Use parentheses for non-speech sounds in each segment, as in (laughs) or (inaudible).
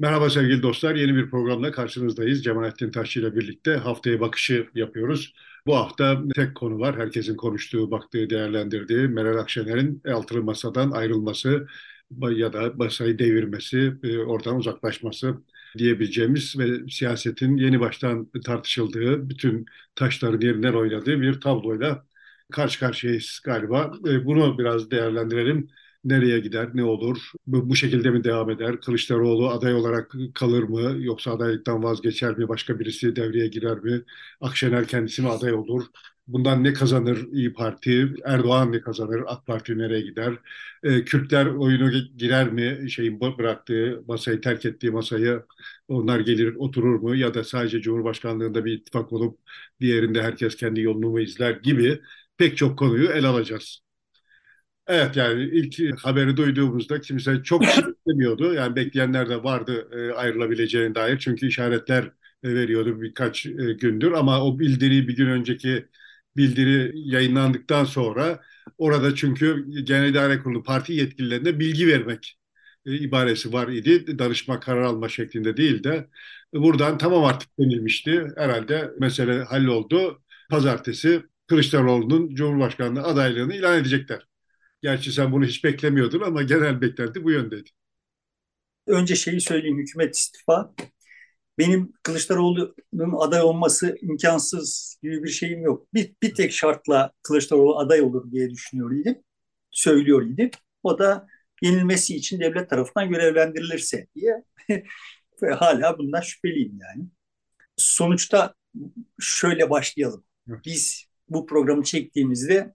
Merhaba sevgili dostlar. Yeni bir programla karşınızdayız. Cemalettin Taşçı ile birlikte haftaya bakışı yapıyoruz. Bu hafta tek konu var. Herkesin konuştuğu, baktığı, değerlendirdiği Meral Akşener'in altılı masadan ayrılması ya da masayı devirmesi, e, oradan uzaklaşması diyebileceğimiz ve siyasetin yeni baştan tartışıldığı, bütün taşların yerinden oynadığı bir tabloyla karşı karşıyayız galiba. E, bunu biraz değerlendirelim nereye gider, ne olur, bu, bu şekilde mi devam eder, Kılıçdaroğlu aday olarak kalır mı, yoksa adaylıktan vazgeçer mi, başka birisi devreye girer mi, Akşener kendisi mi aday olur, bundan ne kazanır İyi Parti, Erdoğan ne kazanır, AK Parti nereye gider, e, Kürtler oyunu girer mi, şeyin bıraktığı masayı, terk ettiği masayı onlar gelir oturur mu ya da sadece Cumhurbaşkanlığında bir ittifak olup diğerinde herkes kendi yolunu mu izler gibi pek çok konuyu ele alacağız. Evet yani ilk haberi duyduğumuzda kimse çok şey (laughs) beklemiyordu. Yani bekleyenler de vardı e, ayrılabileceğine dair. Çünkü işaretler e, veriyordu birkaç e, gündür. Ama o bildiri bir gün önceki bildiri yayınlandıktan sonra orada çünkü Genel İdare Kurulu parti yetkililerine bilgi vermek e, ibaresi var idi. Danışma karar alma şeklinde değil de buradan tamam artık denilmişti. Herhalde mesele halloldu. Pazartesi Kılıçdaroğlu'nun Cumhurbaşkanlığı adaylığını ilan edecekler. Gerçi sen bunu hiç beklemiyordun ama genel beklenti bu yöndeydi. Önce şeyi söyleyeyim, hükümet istifa. Benim Kılıçdaroğlu'nun aday olması imkansız gibi bir şeyim yok. Bir, bir tek şartla Kılıçdaroğlu aday olur diye düşünüyor idim. Söylüyor idim. O da yenilmesi için devlet tarafından görevlendirilirse diye. (laughs) Ve hala bundan şüpheliyim yani. Sonuçta şöyle başlayalım. Biz bu programı çektiğimizde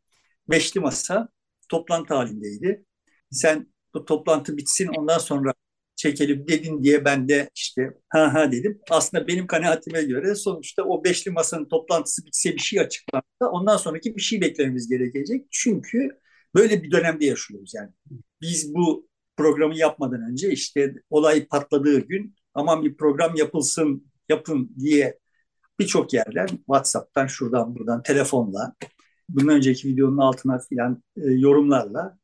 Beşli Masa toplantı halindeydi. Sen bu toplantı bitsin ondan sonra çekelim dedin diye ben de işte ha ha dedim. Aslında benim kanaatime göre sonuçta o beşli masanın toplantısı bitse bir şey açıklansa ondan sonraki bir şey beklememiz gerekecek. Çünkü böyle bir dönemde yaşıyoruz yani. Biz bu programı yapmadan önce işte olay patladığı gün aman bir program yapılsın yapın diye birçok yerler WhatsApp'tan şuradan buradan telefonla bundan önceki videonun altına filan e, yorumlarla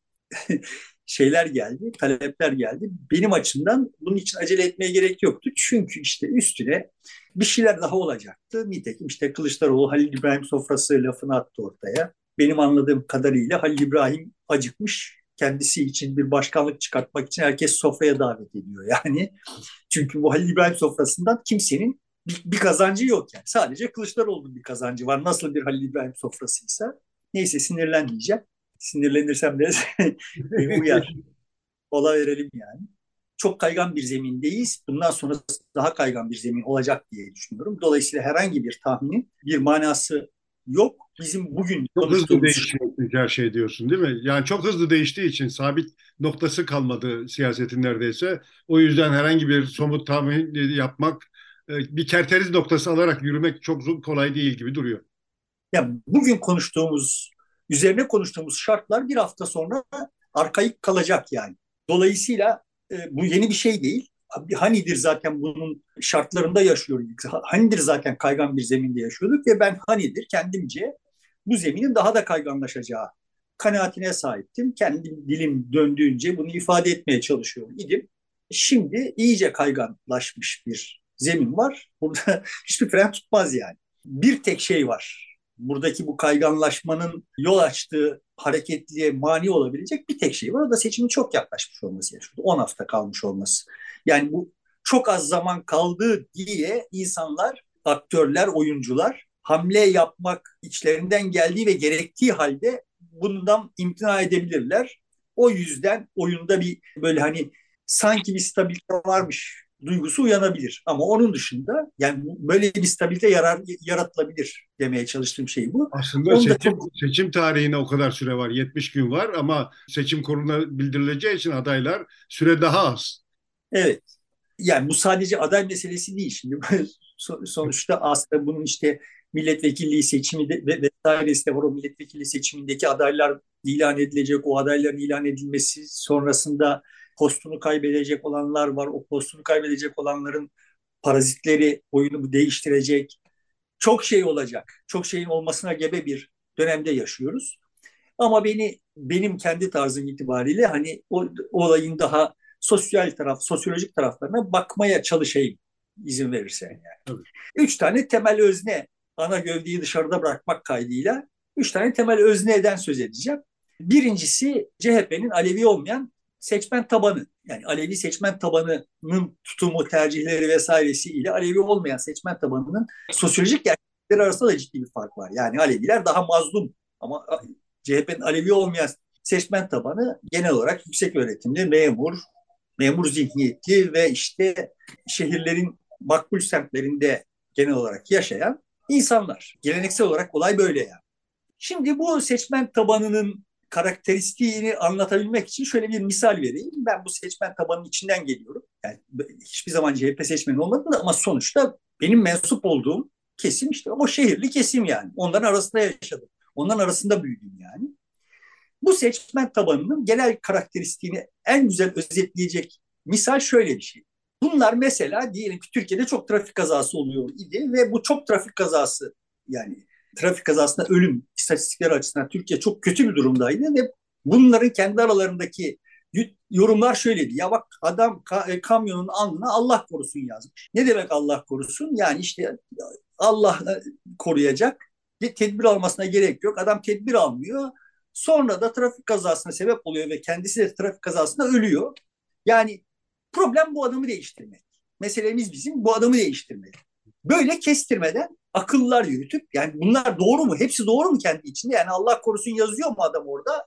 (laughs) şeyler geldi, talepler geldi. Benim açımdan bunun için acele etmeye gerek yoktu. Çünkü işte üstüne bir şeyler daha olacaktı. Nitekim işte Kılıçdaroğlu Halil İbrahim sofrası lafını attı ortaya. Benim anladığım kadarıyla Halil İbrahim acıkmış. Kendisi için bir başkanlık çıkartmak için herkes sofraya davet ediyor yani. Çünkü bu Halil İbrahim sofrasından kimsenin bir, bir kazancı yok yani. Sadece Kılıçdaroğlu'nun bir kazancı var. Nasıl bir Halil İbrahim sofrasıysa. Neyse sinirlenmeyeceğim. Sinirlenirsem de (laughs) uyar. Ola verelim yani. Çok kaygan bir zemindeyiz. Bundan sonra daha kaygan bir zemin olacak diye düşünüyorum. Dolayısıyla herhangi bir tahminin bir manası yok. Bizim bugün çok hızlı değişiyor her şey diyorsun değil mi? Yani çok hızlı değiştiği için sabit noktası kalmadı siyasetin neredeyse. O yüzden herhangi bir somut tahmin yapmak bir kerteriz noktası alarak yürümek çok kolay değil gibi duruyor. Ya bugün konuştuğumuz, üzerine konuştuğumuz şartlar bir hafta sonra arkaik kalacak yani. Dolayısıyla e, bu yeni bir şey değil. Hanidir zaten bunun şartlarında yaşıyorduk. Hanidir zaten kaygan bir zeminde yaşıyorduk ve ben Hanidir kendimce bu zeminin daha da kayganlaşacağı kanaatine sahiptim. Kendim dilim döndüğünce bunu ifade etmeye çalışıyorum idim. Şimdi iyice kayganlaşmış bir zemin var. Burada (laughs) hiçbir fren tutmaz yani. Bir tek şey var. Buradaki bu kayganlaşmanın yol açtığı hareketliğe mani olabilecek bir tek şey var. O da seçimin çok yaklaşmış olması. Yani 10 hafta kalmış olması. Yani bu çok az zaman kaldı diye insanlar, aktörler, oyuncular hamle yapmak içlerinden geldiği ve gerektiği halde bundan imtina edebilirler. O yüzden oyunda bir böyle hani sanki bir stabilite varmış duygusu uyanabilir. Ama onun dışında yani böyle bir stabilite yarar, yaratılabilir demeye çalıştığım şey bu. Aslında Onu seçim, çok... seçim tarihine o kadar süre var. 70 gün var ama seçim kuruluna bildirileceği için adaylar süre daha az. Evet. Yani bu sadece aday meselesi değil. Şimdi (laughs) sonuçta aslında bunun işte milletvekilliği seçimi de, ve vesairesi de var. O milletvekilliği seçimindeki adaylar ilan edilecek. O adayların ilan edilmesi sonrasında postunu kaybedecek olanlar var. O postunu kaybedecek olanların parazitleri oyunu değiştirecek. Çok şey olacak. Çok şeyin olmasına gebe bir dönemde yaşıyoruz. Ama beni benim kendi tarzım itibariyle hani o, olayın daha sosyal taraf, sosyolojik taraflarına bakmaya çalışayım izin verirsen yani. Tabii. Üç tane temel özne ana gövdeyi dışarıda bırakmak kaydıyla üç tane temel özneden söz edeceğim. Birincisi CHP'nin Alevi olmayan seçmen tabanı. Yani Alevi seçmen tabanının tutumu, tercihleri vesairesi ile Alevi olmayan seçmen tabanının sosyolojik gerçekleri arasında da ciddi bir fark var. Yani Aleviler daha mazlum ama CHP'nin Alevi olmayan seçmen tabanı genel olarak yüksek öğretimli, memur, memur zihniyeti ve işte şehirlerin makbul semtlerinde genel olarak yaşayan insanlar. Geleneksel olarak olay böyle yani. Şimdi bu seçmen tabanının karakteristiğini anlatabilmek için şöyle bir misal vereyim. Ben bu seçmen tabanının içinden geliyorum. Yani hiçbir zaman CHP seçmeni olmadım da ama sonuçta benim mensup olduğum kesim işte o şehirli kesim yani. Onların arasında yaşadım. Onların arasında büyüdüm yani. Bu seçmen tabanının genel karakteristiğini en güzel özetleyecek misal şöyle bir şey. Bunlar mesela diyelim ki Türkiye'de çok trafik kazası oluyor idi ve bu çok trafik kazası yani trafik kazasında ölüm istatistikleri açısından Türkiye çok kötü bir durumdaydı ve bunların kendi aralarındaki yorumlar şöyleydi. Ya bak adam ka- kamyonun alnına Allah korusun yazmış. Ne demek Allah korusun? Yani işte Allah e, koruyacak. Bir tedbir almasına gerek yok. Adam tedbir almıyor. Sonra da trafik kazasına sebep oluyor ve kendisi de trafik kazasında ölüyor. Yani problem bu adamı değiştirmek. Meselemiz bizim bu adamı değiştirmek. Böyle kestirmeden akıllar yürütüp yani bunlar doğru mu? Hepsi doğru mu kendi içinde? Yani Allah korusun yazıyor mu adam orada?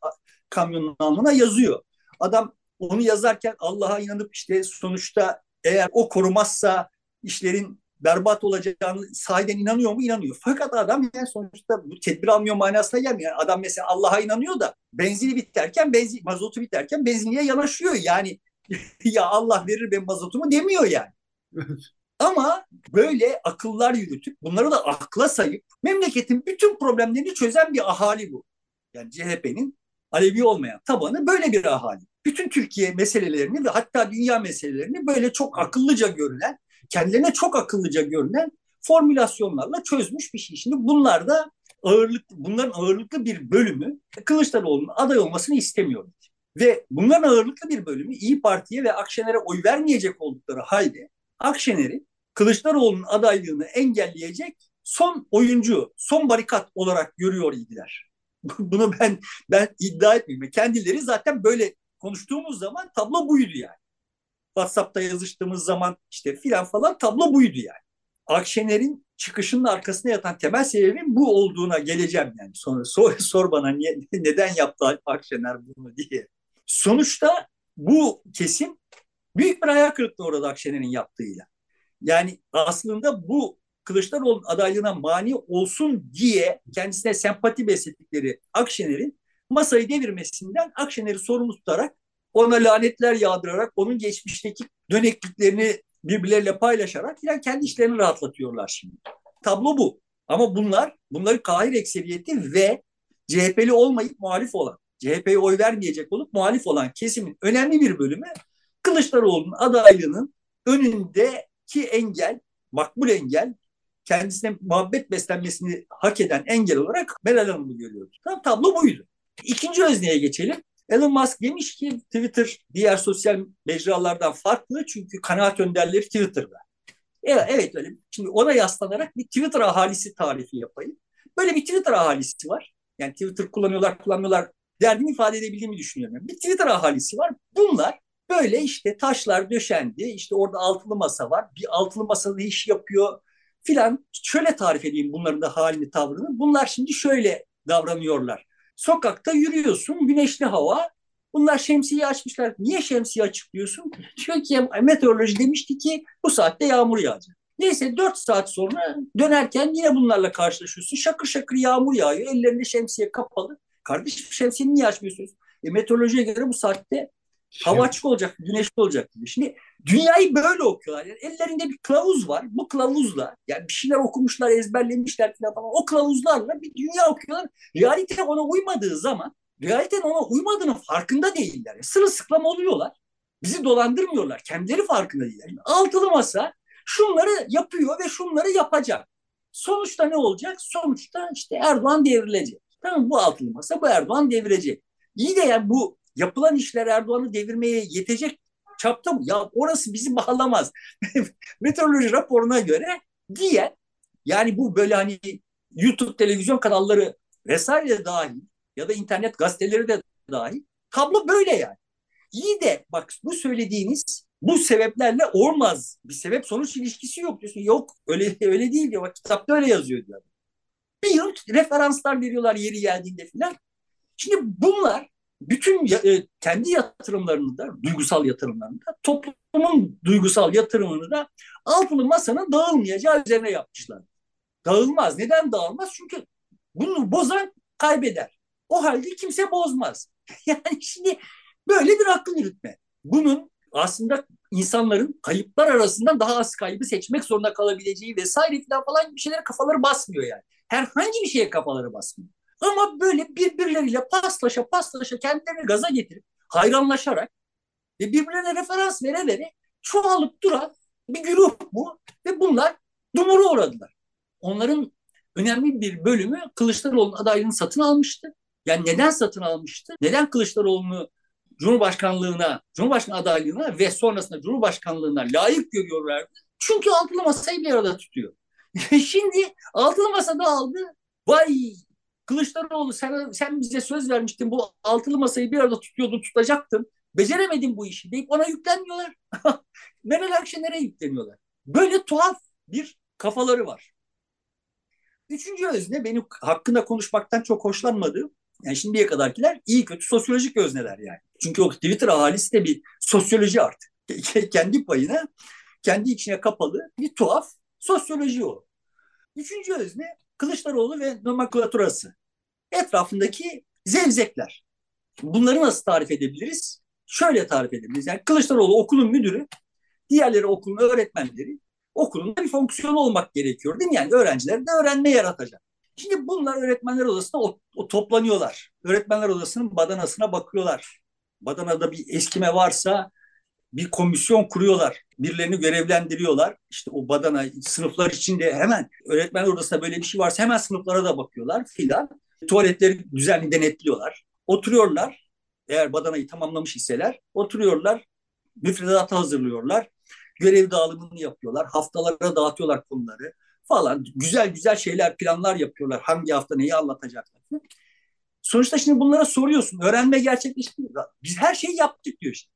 Kamyonun alnına yazıyor. Adam onu yazarken Allah'a inanıp işte sonuçta eğer o korumazsa işlerin berbat olacağını sahiden inanıyor mu? İnanıyor. Fakat adam yani sonuçta bu tedbir almıyor manasına gelmiyor. Yani adam mesela Allah'a inanıyor da benzini biterken, benzin, mazotu biterken benzinliğe yanaşıyor. Yani (laughs) ya Allah verir ben mazotumu demiyor yani. Ama böyle akıllar yürütüp bunları da akla sayıp memleketin bütün problemlerini çözen bir ahali bu. Yani CHP'nin Alevi olmayan tabanı böyle bir ahali. Bütün Türkiye meselelerini ve hatta dünya meselelerini böyle çok akıllıca görünen, kendilerine çok akıllıca görünen formülasyonlarla çözmüş bir şey. Şimdi bunlar da ağırlık, bunların ağırlıklı bir bölümü Kılıçdaroğlu'nun aday olmasını istemiyor. Ve bunların ağırlıklı bir bölümü İyi Parti'ye ve Akşener'e oy vermeyecek oldukları halde Akşener'i Kılıçdaroğlu'nun adaylığını engelleyecek son oyuncu, son barikat olarak görüyor idiler. (laughs) Bunu ben ben iddia etmiyorum. Kendileri zaten böyle konuştuğumuz zaman tablo buydu yani. WhatsApp'ta yazıştığımız zaman işte filan falan tablo buydu yani. Akşener'in çıkışının arkasında yatan temel sebebin bu olduğuna geleceğim yani. Sonra (laughs) sor, sor bana niye, (laughs) neden yaptı Akşener bunu diye. Sonuçta bu kesim büyük bir hayal kırıklığı orada Akşener'in yaptığıyla. Yani aslında bu Kılıçdaroğlu'nun adaylığına mani olsun diye kendisine sempati besledikleri Akşener'in masayı devirmesinden Akşener'i sorumlu tutarak ona lanetler yağdırarak onun geçmişteki dönekliklerini birbirleriyle paylaşarak yani kendi işlerini rahatlatıyorlar şimdi. Tablo bu. Ama bunlar, bunların kahir ekseriyeti ve CHP'li olmayıp muhalif olan, CHP'ye oy vermeyecek olup muhalif olan kesimin önemli bir bölümü Kılıçdaroğlu'nun adaylığının önündeki engel, makbul engel, kendisine muhabbet beslenmesini hak eden engel olarak Meral Hanım'ı görüyoruz. Tam tablo buydu. İkinci özneye geçelim. Elon Musk demiş ki Twitter diğer sosyal mecralardan farklı çünkü kanaat önderleri Twitter'da. Evet, evet öyle. Şimdi ona yaslanarak bir Twitter ahalisi tarifi yapayım. Böyle bir Twitter ahalisi var. Yani Twitter kullanıyorlar, kullanmıyorlar derdini ifade edebildiğimi düşünüyorum. Bir Twitter ahalisi var. Bunlar böyle işte taşlar döşendi. İşte orada altılı masa var. Bir altılı masada iş yapıyor filan. Şöyle tarif edeyim bunların da halini, tavrını. Bunlar şimdi şöyle davranıyorlar. Sokakta yürüyorsun, güneşli hava. Bunlar şemsiye açmışlar. Niye şemsiye açık diyorsun? Çünkü (laughs) meteoroloji demişti ki bu saatte yağmur yağacak. Neyse 4 saat sonra dönerken yine bunlarla karşılaşıyorsun. Şakır şakır yağmur yağıyor. Ellerinde şemsiye kapalı. Kardeşim şemsiyeni niye açmıyorsunuz? E, meteorolojiye göre bu saatte hava açık olacak, güneşli olacak. Şimdi dünyayı böyle okuyorlar. Yani ellerinde bir kılavuz var. Bu kılavuzla yani bir şeyler okumuşlar, ezberlemişler falan. O kılavuzlarla bir dünya okuyorlar. Realite ona uymadığı zaman realitenin ona uymadığının farkında değiller. Yani sırılsıklam oluyorlar. Bizi dolandırmıyorlar. Kendileri farkında değiller. Yani altılı masa şunları yapıyor ve şunları yapacak. Sonuçta ne olacak? Sonuçta işte Erdoğan devrilecek. Tamam bu altılı masa bu Erdoğan devirecek. İyi de yani bu yapılan işler Erdoğan'ı devirmeye yetecek çapta mı? Ya orası bizi bağlamaz. (laughs) Meteoroloji raporuna göre diye yani bu böyle hani YouTube televizyon kanalları vesaire dahil ya da internet gazeteleri de dahil tablo böyle yani. İyi de bak bu söylediğiniz bu sebeplerle olmaz. Bir sebep sonuç ilişkisi yok diyorsun. Yok öyle öyle değil diyor. Bak kitapta öyle yazıyor diyor. Bir yıl referanslar veriyorlar yeri geldiğinde filan. Şimdi bunlar bütün e, kendi yatırımlarını da, duygusal yatırımlarını da, toplumun duygusal yatırımını da altılı masanın dağılmayacağı üzerine yapmışlar. Dağılmaz. Neden dağılmaz? Çünkü bunu bozan kaybeder. O halde kimse bozmaz. (laughs) yani şimdi böyle bir akıl yürütme. Bunun aslında insanların kayıplar arasından daha az kaybı seçmek zorunda kalabileceği vesaire falan falan bir şeylere kafaları basmıyor yani. Herhangi bir şeye kafaları basmıyor. Ama böyle birbirleriyle paslaşa paslaşa kendilerini gaza getirip hayranlaşarak ve birbirlerine referans vere vere çoğalıp duran bir güruh bu ve bunlar dumura uğradılar. Onların önemli bir bölümü Kılıçdaroğlu'nun adaylığını satın almıştı. Yani neden satın almıştı? Neden Kılıçdaroğlu'nu Cumhurbaşkanlığına, Cumhurbaşkanı adaylığına ve sonrasında Cumhurbaşkanlığına layık görüyorlardı. Çünkü altılı masayı bir arada tutuyor. (laughs) Şimdi altılı masada aldı. Vay Kılıçdaroğlu sen, sen bize söz vermiştin bu altılı masayı bir arada tutuyordun tutacaktın. Beceremedin bu işi deyip ona yüklenmiyorlar. (laughs) Meral Akşener'e yükleniyorlar. Böyle tuhaf bir kafaları var. Üçüncü özne benim hakkında konuşmaktan çok hoşlanmadığım yani şimdiye kadarkiler iyi kötü sosyolojik özneler yani. Çünkü o Twitter ahalisi de bir sosyoloji artık. (laughs) kendi payına, kendi içine kapalı bir tuhaf sosyoloji o. Üçüncü özne Kılıçdaroğlu ve nomenklaturası. Etrafındaki zevzekler. Bunları nasıl tarif edebiliriz? Şöyle tarif edebiliriz. Yani Kılıçdaroğlu okulun müdürü, diğerleri okulun öğretmenleri. Okulun bir fonksiyonu olmak gerekiyor değil mi? Yani öğrenciler de öğrenme yaratacak. Şimdi bunlar öğretmenler odasına o, o toplanıyorlar. Öğretmenler odasının badanasına bakıyorlar. Badanada bir eskime varsa bir komisyon kuruyorlar. Birilerini görevlendiriyorlar. İşte o badana sınıflar içinde hemen öğretmen odasında böyle bir şey varsa hemen sınıflara da bakıyorlar filan. Tuvaletleri düzenli denetliyorlar. Oturuyorlar. Eğer badanayı tamamlamış iseler oturuyorlar. Müfredatı hazırlıyorlar. Görev dağılımını yapıyorlar. Haftalara dağıtıyorlar konuları falan. Güzel güzel şeyler, planlar yapıyorlar. Hangi hafta neyi anlatacaklar. Sonuçta şimdi bunlara soruyorsun. Öğrenme gerçekleşti. Biz her şeyi yaptık diyor işte.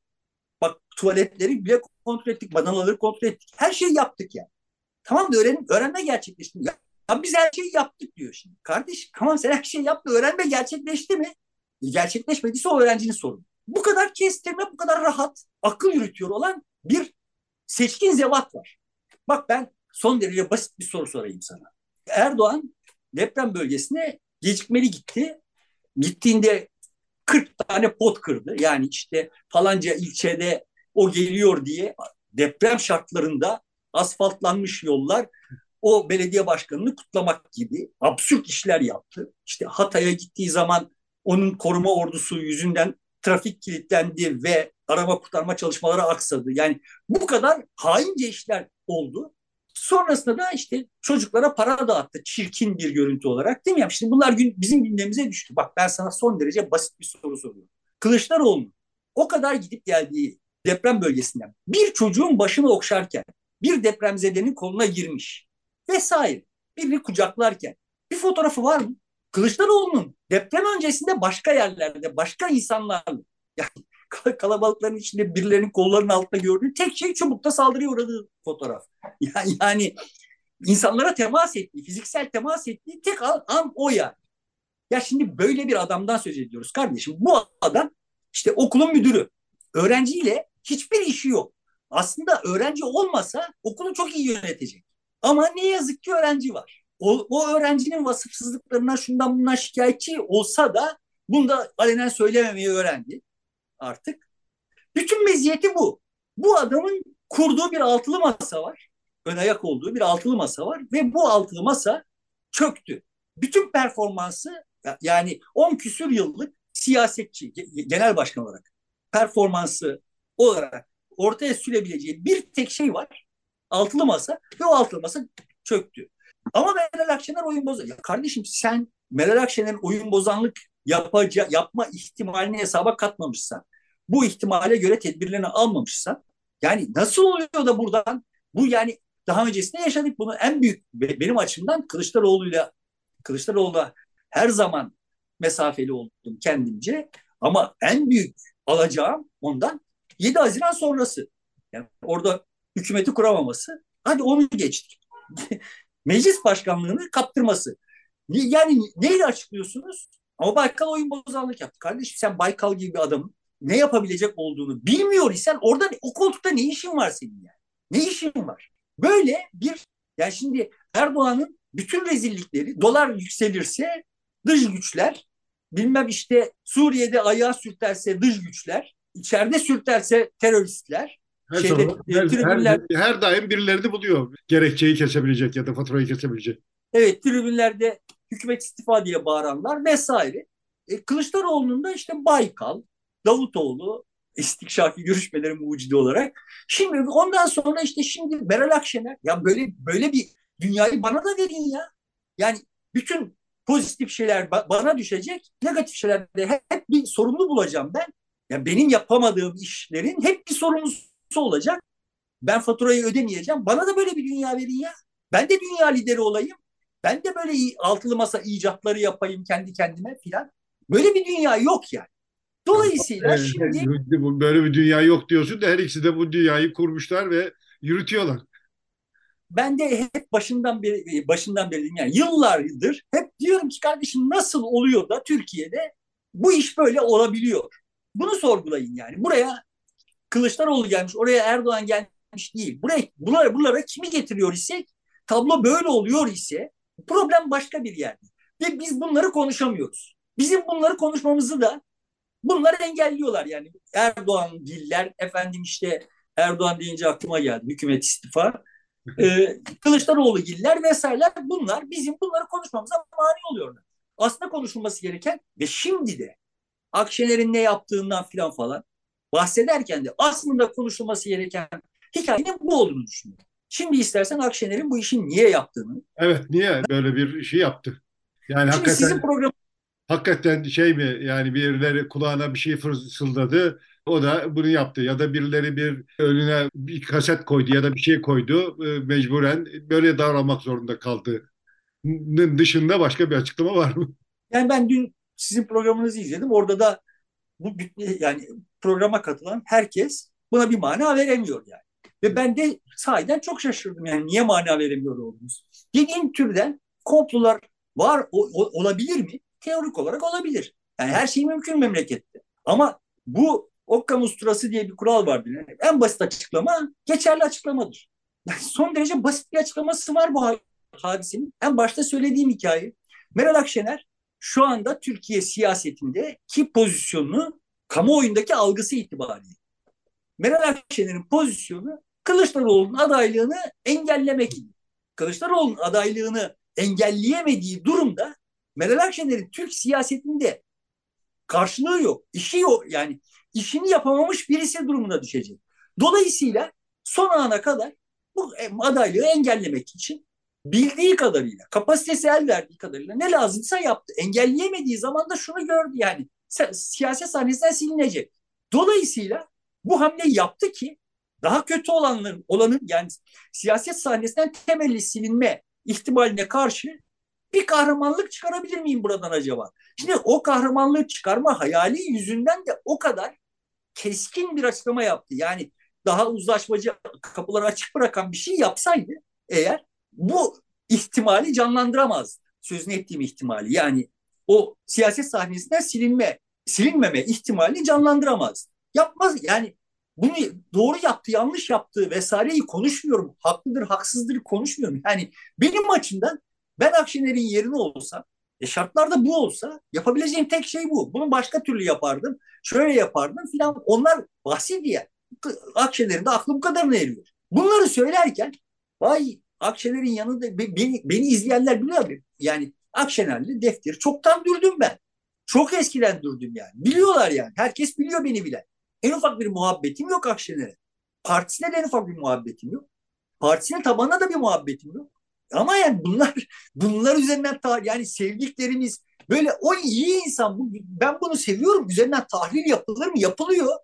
Bak tuvaletleri bile kontrol ettik. Badanaları kontrol ettik. Her şeyi yaptık yani. Tamam da öğren, öğrenme gerçekleşti. Ya, ya biz her şeyi yaptık diyor şimdi. Kardeş tamam sen her şeyi yaptın. Öğrenme gerçekleşti mi? E, gerçekleşmediyse o öğrencinin sorunu. Bu kadar kestirme, bu kadar rahat, akıl yürütüyor olan bir seçkin zevat var. Bak ben son derece basit bir soru sorayım sana. Erdoğan deprem bölgesine gecikmeli gitti. Gittiğinde 40 tane pot kırdı. Yani işte falanca ilçede o geliyor diye deprem şartlarında asfaltlanmış yollar o belediye başkanını kutlamak gibi absürt işler yaptı. İşte Hatay'a gittiği zaman onun koruma ordusu yüzünden trafik kilitlendi ve arama kurtarma çalışmaları aksadı. Yani bu kadar haince işler oldu. Sonrasında da işte çocuklara para dağıttı çirkin bir görüntü olarak değil mi? Şimdi bunlar gün, bizim gündemimize düştü. Bak ben sana son derece basit bir soru soruyorum. Kılıçdaroğlu o kadar gidip geldiği deprem bölgesinden bir çocuğun başını okşarken bir depremzedenin koluna girmiş vesaire birini kucaklarken bir fotoğrafı var mı? Kılıçdaroğlu'nun deprem öncesinde başka yerlerde başka insanlarla yani kalabalıkların içinde birilerinin kollarının altında gördüğü tek şey çubukta saldırıya uğradığı fotoğraf. (laughs) Yani, yani insanlara temas ettiği, fiziksel temas ettiği tek an, an o yani. Ya şimdi böyle bir adamdan söz ediyoruz kardeşim. Bu adam işte okulun müdürü. Öğrenciyle hiçbir işi yok. Aslında öğrenci olmasa okulu çok iyi yönetecek. Ama ne yazık ki öğrenci var. O, o öğrencinin vasıfsızlıklarına şundan bundan şikayetçi olsa da bunu da alenen söylememeyi öğrendi artık. Bütün meziyeti bu. Bu adamın kurduğu bir altılı masa var. Ön ayak olduğu bir altılı masa var ve bu altılı masa çöktü. Bütün performansı yani 10 küsür yıllık siyasetçi, genel başkan olarak performansı olarak ortaya sürebileceği bir tek şey var. Altılı masa ve o altılı masa çöktü. Ama Meral Akşener oyun bozan. Ya kardeşim sen Meral Akşener'in oyun bozanlık yapaca, yapma ihtimalini hesaba katmamışsan bu ihtimale göre tedbirlerini almamışsa yani nasıl oluyor da buradan bu yani daha öncesinde yaşadık bunu en büyük benim açımdan Kılıçdaroğlu'yla Kılıçdaroğlu'la her zaman mesafeli oldum kendimce ama en büyük alacağım ondan 7 Haziran sonrası. Yani orada hükümeti kuramaması. Hadi onu geçtik. (laughs) Meclis başkanlığını kaptırması. Yani neyle açıklıyorsunuz? Ama Baykal oyun bozanlık yaptı. Kardeşim sen Baykal gibi bir adamın ne yapabilecek olduğunu bilmiyor isen orada o koltukta ne işin var senin yani? Ne işin var? Böyle bir yani şimdi Erdoğan'ın bütün rezillikleri dolar yükselirse dış güçler bilmem işte Suriye'de ayağı sürterse dış güçler içeride sürterse teröristler her, şeyde, zaman, her, tribünler, her, her daim birilerini buluyor gerekçeyi kesebilecek ya da faturayı kesebilecek. Evet tribünlerde hükümet istifa diye bağıranlar vesaire. E, Kılıçdaroğlu'nun da işte Baykal, Davutoğlu istikşafi görüşmeleri mucidi olarak. Şimdi ondan sonra işte şimdi Meral Akşener ya böyle böyle bir dünyayı bana da verin ya. Yani bütün pozitif şeyler bana düşecek, negatif şeylerde hep, hep bir sorumlu bulacağım ben. Yani benim yapamadığım işlerin hep bir sorumlusu olacak. Ben faturayı ödemeyeceğim. Bana da böyle bir dünya verin ya. Ben de dünya lideri olayım. Ben de böyle altılı masa icatları yapayım kendi kendime filan. Böyle bir dünya yok yani. Dolayısıyla evet, şimdi... Böyle bir dünya yok diyorsun da her ikisi de bu dünyayı kurmuşlar ve yürütüyorlar. Ben de hep başından beri başından beri yani yıllardır hep diyorum ki kardeşim nasıl oluyor da Türkiye'de bu iş böyle olabiliyor? Bunu sorgulayın yani. Buraya Kılıçdaroğlu gelmiş, oraya Erdoğan gelmiş değil. Buraya buralara, buralara kimi getiriyor ise tablo böyle oluyor ise problem başka bir yerde. Ve biz bunları konuşamıyoruz. Bizim bunları konuşmamızı da bunlar engelliyorlar yani. Erdoğan diller, efendim işte Erdoğan deyince aklıma geldi hükümet istifa. Ee, Kılıçdaroğlu giller vesaireler bunlar bizim bunları konuşmamıza mani oluyorlar. Aslında konuşulması gereken ve şimdi de Akşener'in ne yaptığından filan falan bahsederken de aslında konuşulması gereken hikayenin bu olduğunu düşünüyorum. Şimdi istersen Akşener'in bu işi niye yaptığını. Evet niye böyle bir şey yaptı? Yani Şimdi hakikaten, sizin program hakikaten şey mi yani birileri kulağına bir şey fısıldadı o da bunu yaptı ya da birileri bir önüne bir kaset koydu ya da bir şey koydu e, mecburen böyle davranmak zorunda kaldı. Dışında başka bir açıklama var mı? Yani ben dün sizin programınızı izledim. Orada da bu yani programa katılan herkes buna bir mana veremiyor yani. Ve ben de sahiden çok şaşırdım yani niye mana veremiyor olduğumuz. Dediğim türden komplolar var o, o, olabilir mi? Teorik olarak olabilir. Yani her şey mümkün memlekette. Ama bu Occam Sturası diye bir kural vardır. Yani en basit açıklama geçerli açıklamadır. Yani son derece basit bir açıklaması var bu hadisenin. En başta söylediğim hikaye. Meral Akşener şu anda Türkiye siyasetinde ki pozisyonunu kamuoyundaki algısı itibariyle. Meral Akşener'in pozisyonu Kılıçdaroğlu'nun adaylığını engellemek. Kılıçdaroğlu'nun adaylığını engelleyemediği durumda Meral Akşener'in Türk siyasetinde karşılığı yok. işi yok. Yani işini yapamamış birisi durumuna düşecek. Dolayısıyla son ana kadar bu adaylığı engellemek için bildiği kadarıyla, kapasitesi el verdiği kadarıyla ne lazımsa yaptı. Engelleyemediği zaman da şunu gördü yani siyaset sahnesinden silinecek. Dolayısıyla bu hamleyi yaptı ki daha kötü olanların olanın yani siyaset sahnesinden temelli silinme ihtimaline karşı bir kahramanlık çıkarabilir miyim buradan acaba? Şimdi o kahramanlığı çıkarma hayali yüzünden de o kadar keskin bir açıklama yaptı. Yani daha uzlaşmacı kapıları açık bırakan bir şey yapsaydı eğer bu ihtimali canlandıramaz. Sözünü ettiğim ihtimali. Yani o siyaset sahnesinden silinme, silinmeme ihtimalini canlandıramaz. Yapmaz yani bunu doğru yaptı, yanlış yaptı vesaireyi konuşmuyorum. Haklıdır, haksızdır konuşmuyorum. Yani benim açımdan ben Akşener'in yerine olsam, e şartlarda bu olsa yapabileceğim tek şey bu. Bunu başka türlü yapardım, şöyle yapardım filan. Onlar bahsi diye. Akşener'in de aklı bu kadarına eriyor. Bunları söylerken vay Akşener'in yanında beni, beni izleyenler biliyor Yani Akşener'li defteri çoktan dürdüm ben. Çok eskiden dürdüm yani. Biliyorlar yani. Herkes biliyor beni bile. En ufak bir muhabbetim yok Akşener'e. Partisine de en ufak bir muhabbetim yok. Partisine tabanına da bir muhabbetim yok. Ama yani bunlar (laughs) bunlar üzerinden ta, yani sevdiklerimiz böyle o iyi insan bu, ben bunu seviyorum üzerinden tahlil yapılır mı? Yapılıyor.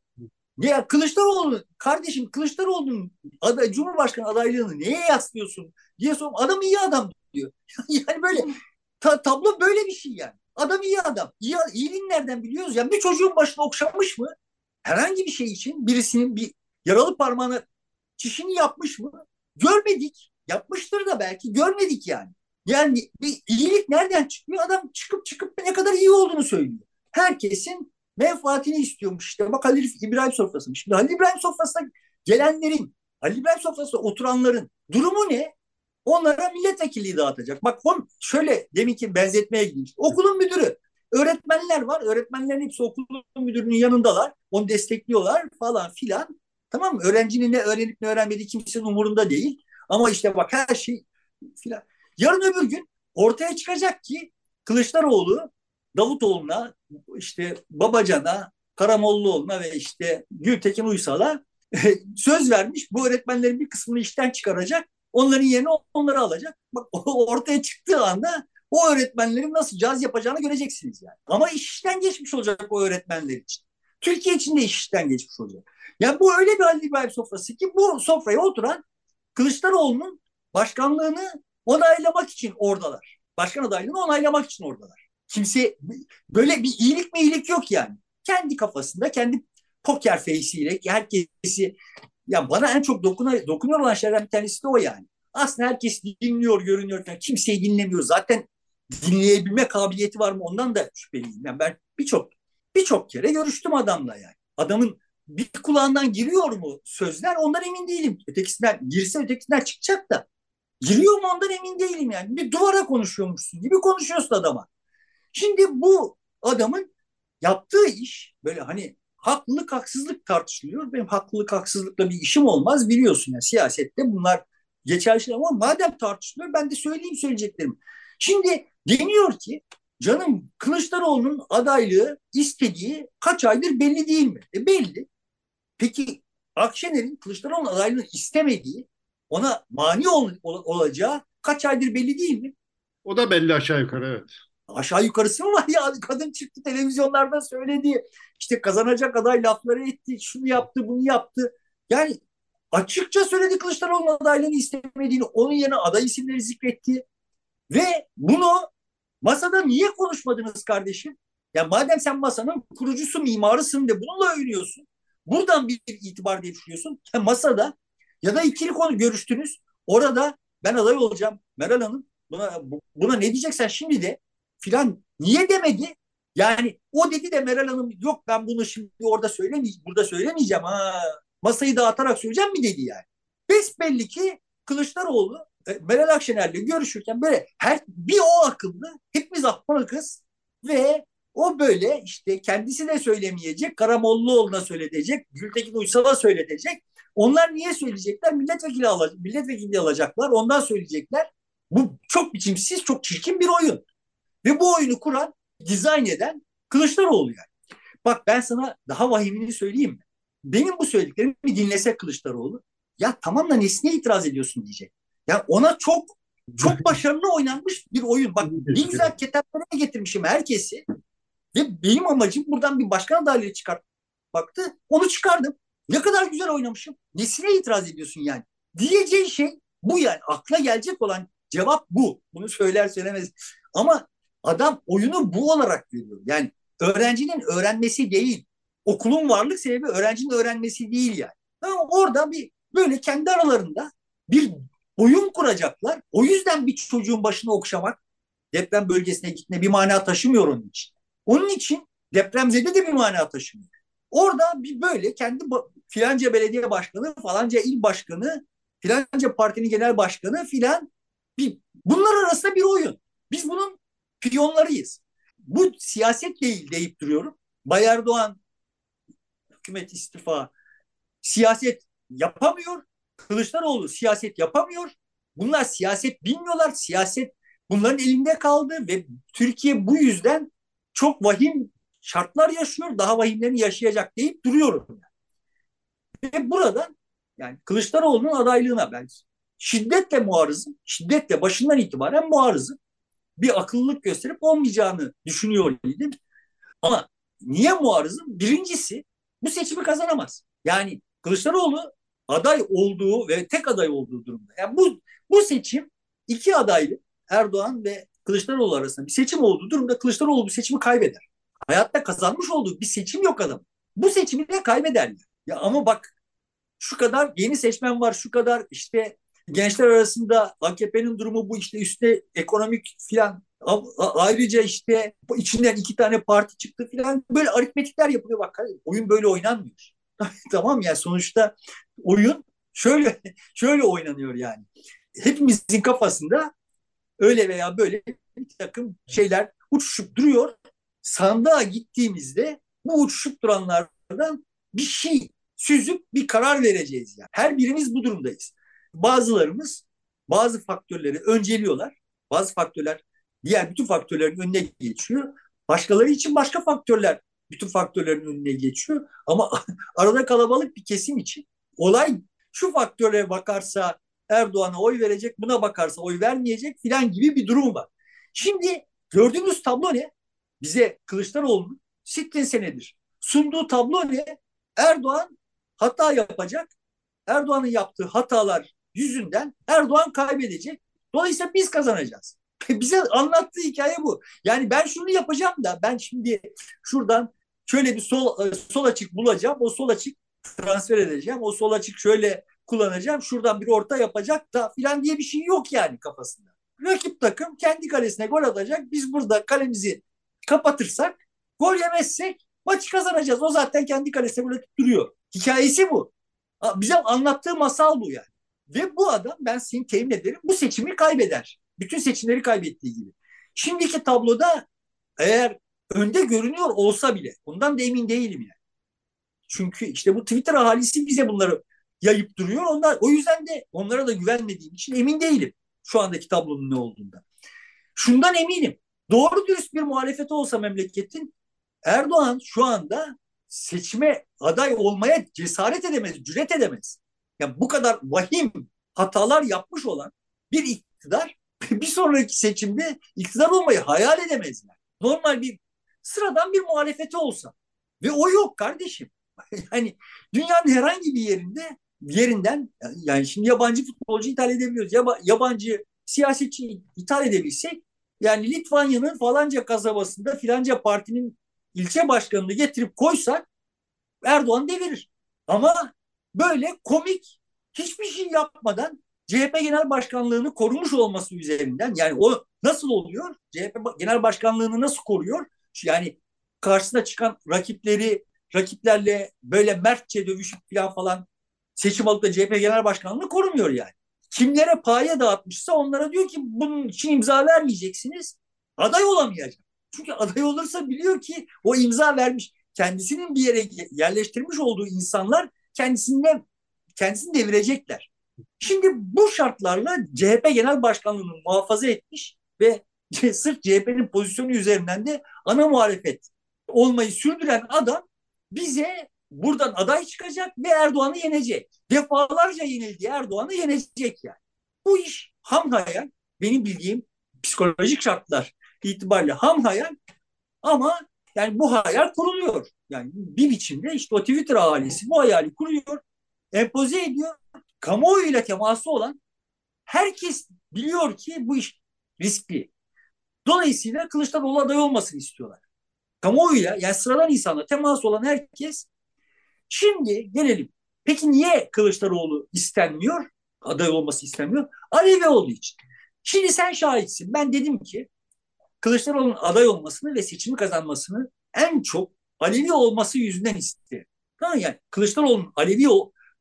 Ya Kılıçdaroğlu kardeşim Kılıçdaroğlu'nun aday, Cumhurbaşkanı adaylığını neye yaslıyorsun diye sorum. Adam iyi adam diyor. (laughs) yani böyle ta, tablo böyle bir şey yani. Adam iyi adam. İyi, iyiliğini nereden biliyoruz? Yani bir çocuğun başına okşamış mı? Herhangi bir şey için birisinin bir yaralı parmağına çişini yapmış mı? Görmedik. Yapmıştır da belki görmedik yani. Yani bir iyilik nereden çıkıyor? Adam çıkıp çıkıp ne kadar iyi olduğunu söylüyor. Herkesin menfaatini istiyormuş işte. Bak Halil İbrahim sofrası. Şimdi Halil İbrahim sofrasına gelenlerin, Halil İbrahim sofrasına oturanların durumu ne? Onlara milletvekilliği dağıtacak. Bak on şöyle deminki benzetmeye gideyim. Okulun müdürü, öğretmenler var. Öğretmenlerin hepsi okulun müdürünün yanındalar. Onu destekliyorlar falan filan. Tamam mı? Öğrencinin ne öğrenip ne öğrenmediği kimsenin umurunda değil. Ama işte bak her şey filan. Yarın öbür gün ortaya çıkacak ki Kılıçdaroğlu Davutoğlu'na işte Babacan'a Karamollaoğlu'na ve işte Gültekin Uysal'a söz vermiş. Bu öğretmenlerin bir kısmını işten çıkaracak. Onların yerine onları alacak. Bak (laughs) ortaya çıktığı anda o öğretmenlerin nasıl caz yapacağını göreceksiniz yani. Ama iş işten geçmiş olacak o öğretmenler için. Türkiye için de iş işten geçmiş olacak. Yani bu öyle bir Halil İbrahim sofrası ki bu sofraya oturan Kılıçdaroğlu'nun başkanlığını onaylamak için oradalar. Başkan adaylığını onaylamak için oradalar. Kimse böyle bir iyilik mi iyilik yok yani. Kendi kafasında, kendi poker face'iyle herkesi ya bana en çok dokuna, dokunuyor olan şeylerden bir tanesi de o yani. Aslında herkes dinliyor, görünüyor. Yani kimseyi dinlemiyor. Zaten dinleyebilme kabiliyeti var mı ondan da şüpheliyim. Yani ben birçok birçok kere görüştüm adamla yani. Adamın bir kulağından giriyor mu sözler ondan emin değilim. Ötekisinden girse ötekisinden çıkacak da giriyor mu ondan emin değilim yani. Bir duvara konuşuyormuşsun gibi konuşuyorsun adama. Şimdi bu adamın yaptığı iş böyle hani haklılık haksızlık tartışılıyor. Benim haklılık haksızlıkla bir işim olmaz biliyorsun yani siyasette bunlar geçerli ama madem tartışılıyor ben de söyleyeyim söyleyeceklerim. Şimdi deniyor ki canım Kılıçdaroğlu'nun adaylığı istediği kaç aydır belli değil mi? E belli. Peki Akşener'in Kılıçdaroğlu'nun adaylığını istemediği ona mani ol, ol, olacağı kaç aydır belli değil mi? O da belli aşağı yukarı evet. Aşağı yukarısı mı var ya? (laughs) Kadın çıktı televizyonlarda söyledi. İşte kazanacak aday lafları etti. Şunu yaptı, bunu yaptı. Yani açıkça söyledi Kılıçdaroğlu'nun adaylığını istemediğini. Onun yerine aday isimleri zikretti. Ve bunu masada niye konuşmadınız kardeşim? Ya madem sen masanın kurucusu, mimarısın de bununla övünüyorsun. Buradan bir itibar diye. Ya masada ya da ikili konu görüştünüz. Orada ben aday olacağım. Meral Hanım buna, buna ne diyeceksen şimdi de filan niye demedi? Yani o dedi de Meral Hanım yok ben bunu şimdi orada söylemeyeceğim, burada söylemeyeceğim ha. Masayı dağıtarak söyleyeceğim mi dedi yani. Besbelli ki Kılıçdaroğlu Meral Akşener'le görüşürken böyle her bir o akıllı hepimiz ahmakız ve o böyle işte kendisi de söylemeyecek, Karamollaoğlu'na söyletecek, Gültekin Uysal'a söyletecek. Onlar niye söyleyecekler? Milletvekili alacak, milletvekili alacaklar, ondan söyleyecekler. Bu çok biçimsiz, çok çirkin bir oyun. Ve bu oyunu kuran, dizayn eden Kılıçdaroğlu yani. Bak ben sana daha vahimini söyleyeyim mi? Benim bu söylediklerimi dinlese Kılıçdaroğlu. Ya tamam da nesine itiraz ediyorsun diyecek. Ya ona çok çok (laughs) başarılı oynanmış bir oyun. Bak ne güzel kitaplara getirmişim herkesi. Ve benim amacım buradan bir başkan adaylığı çıkartmaktı. Onu çıkardım. Ne kadar güzel oynamışım. Nesine itiraz ediyorsun yani? Diyeceği şey bu yani. Akla gelecek olan cevap bu. Bunu söyler söylemez. Ama adam oyunu bu olarak görüyor. Yani öğrencinin öğrenmesi değil. Okulun varlık sebebi öğrencinin öğrenmesi değil yani. Ama orada bir böyle kendi aralarında bir oyun kuracaklar. O yüzden bir çocuğun başını okşamak deprem bölgesine gitme bir mana taşımıyor onun için. Onun için depremzede de bir mana taşımıyor. Orada bir böyle kendi filanca belediye başkanı, falanca il başkanı, filanca partinin genel başkanı filan bir, bunlar arasında bir oyun. Biz bunun piyonlarıyız. Bu siyaset değil deyip duruyorum. Bay Erdoğan hükümet istifa siyaset yapamıyor. Kılıçdaroğlu siyaset yapamıyor. Bunlar siyaset bilmiyorlar. Siyaset bunların elinde kaldı ve Türkiye bu yüzden çok vahim şartlar yaşıyor. Daha vahimlerini yaşayacak deyip duruyorum. Ve buradan yani Kılıçdaroğlu'nun adaylığına ben şiddetle muarızım. Şiddetle başından itibaren muarızım. Bir akıllılık gösterip olmayacağını düşünüyor idim. Ama niye muarızım? Birincisi bu seçimi kazanamaz. Yani Kılıçdaroğlu aday olduğu ve tek aday olduğu durumda. Yani bu bu seçim iki adaylı Erdoğan ve Kılıçdaroğlu arasında bir seçim olduğu durumda Kılıçdaroğlu bu seçimi kaybeder. Hayatta kazanmış olduğu bir seçim yok adam. Bu seçimi de kaybeder. Ya ama bak şu kadar yeni seçmen var, şu kadar işte gençler arasında AKP'nin durumu bu işte üstte ekonomik filan ayrıca işte içinden iki tane parti çıktı filan böyle aritmetikler yapılıyor bak oyun böyle oynanmıyor. (laughs) tamam ya yani sonuçta oyun şöyle (laughs) şöyle oynanıyor yani. Hepimizin kafasında öyle veya böyle bir takım şeyler uçuşup duruyor. Sandığa gittiğimizde bu uçuşup duranlardan bir şey süzüp bir karar vereceğiz yani. Her birimiz bu durumdayız. Bazılarımız bazı faktörleri önceliyorlar. Bazı faktörler diğer bütün faktörlerin önüne geçiyor. Başkaları için başka faktörler bütün faktörlerin önüne geçiyor. Ama (laughs) arada kalabalık bir kesim için olay şu faktöre bakarsa Erdoğan'a oy verecek, buna bakarsa oy vermeyecek filan gibi bir durum var. Şimdi gördüğümüz tablo ne? Bize Kılıçdaroğlu'nun sittin senedir sunduğu tablo ne? Erdoğan hata yapacak. Erdoğan'ın yaptığı hatalar yüzünden Erdoğan kaybedecek. Dolayısıyla biz kazanacağız. (laughs) Bize anlattığı hikaye bu. Yani ben şunu yapacağım da ben şimdi şuradan şöyle bir sol, e, sol açık bulacağım. O sol açık transfer edeceğim. O sol açık şöyle kullanacağım. Şuradan bir orta yapacak da filan diye bir şey yok yani kafasında. Rakip takım kendi kalesine gol atacak. Biz burada kalemizi kapatırsak, gol yemezsek maçı kazanacağız. O zaten kendi kalesine atıp duruyor. Hikayesi bu. Bize anlattığı masal bu yani. Ve bu adam ben seni temin ederim bu seçimi kaybeder. Bütün seçimleri kaybettiği gibi. Şimdiki tabloda eğer önde görünüyor olsa bile bundan da emin değilim yani. Çünkü işte bu Twitter ahalisi bize bunları yayıp duruyor. Onlar o yüzden de onlara da güvenmediğim için emin değilim şu andaki tablonun ne olduğunda. Şundan eminim. Doğru dürüst bir muhalefeti olsa memleketin Erdoğan şu anda seçime aday olmaya cesaret edemez, cüret edemez. Yani bu kadar vahim hatalar yapmış olan bir iktidar (laughs) bir sonraki seçimde iktidar olmayı hayal edemezler. Normal bir sıradan bir muhalefeti olsa ve o yok kardeşim. (laughs) yani dünyanın herhangi bir yerinde yerinden yani şimdi yabancı futbolcu ithal edebiliyoruz. Yaba, yabancı siyasetçi ithal edebilsek yani Litvanya'nın falanca kasabasında filanca partinin ilçe başkanını getirip koysak Erdoğan devirir. Ama böyle komik hiçbir şey yapmadan CHP Genel Başkanlığını korumuş olması üzerinden yani o nasıl oluyor? CHP Genel Başkanlığını nasıl koruyor? Yani karşısına çıkan rakipleri rakiplerle böyle mertçe dövüşüp falan falan seçim alıp da CHP Genel Başkanlığını korumuyor yani. Kimlere paye dağıtmışsa onlara diyor ki bunun için imza vermeyeceksiniz. Aday olamayacak. Çünkü aday olursa biliyor ki o imza vermiş kendisinin bir yere yerleştirmiş olduğu insanlar kendisine kendisini devirecekler. Şimdi bu şartlarla CHP Genel Başkanlığı'nı muhafaza etmiş ve (laughs) sırf CHP'nin pozisyonu üzerinden de ana muhalefet olmayı sürdüren adam bize buradan aday çıkacak ve Erdoğan'ı yenecek. Defalarca yenildiği Erdoğan'ı yenecek yani. Bu iş ham hayal. Benim bildiğim psikolojik şartlar itibariyle ham hayal ama yani bu hayal kuruluyor. Yani bir biçimde işte o Twitter ailesi bu hayali kuruyor, empoze ediyor. Kamuoyuyla teması olan herkes biliyor ki bu iş riskli. Dolayısıyla Kılıçdaroğlu aday olmasını istiyorlar. Kamuoyuyla yani sıradan insanla temas olan herkes şimdi gelelim. Peki niye Kılıçdaroğlu istenmiyor? Aday olması istenmiyor. Alevi olduğu için. Şimdi sen şahitsin. Ben dedim ki Kılıçdaroğlu'nun aday olmasını ve seçimi kazanmasını en çok Alevi olması yüzünden isterim. Tamam yani Kılıçdaroğlu'nun Alevi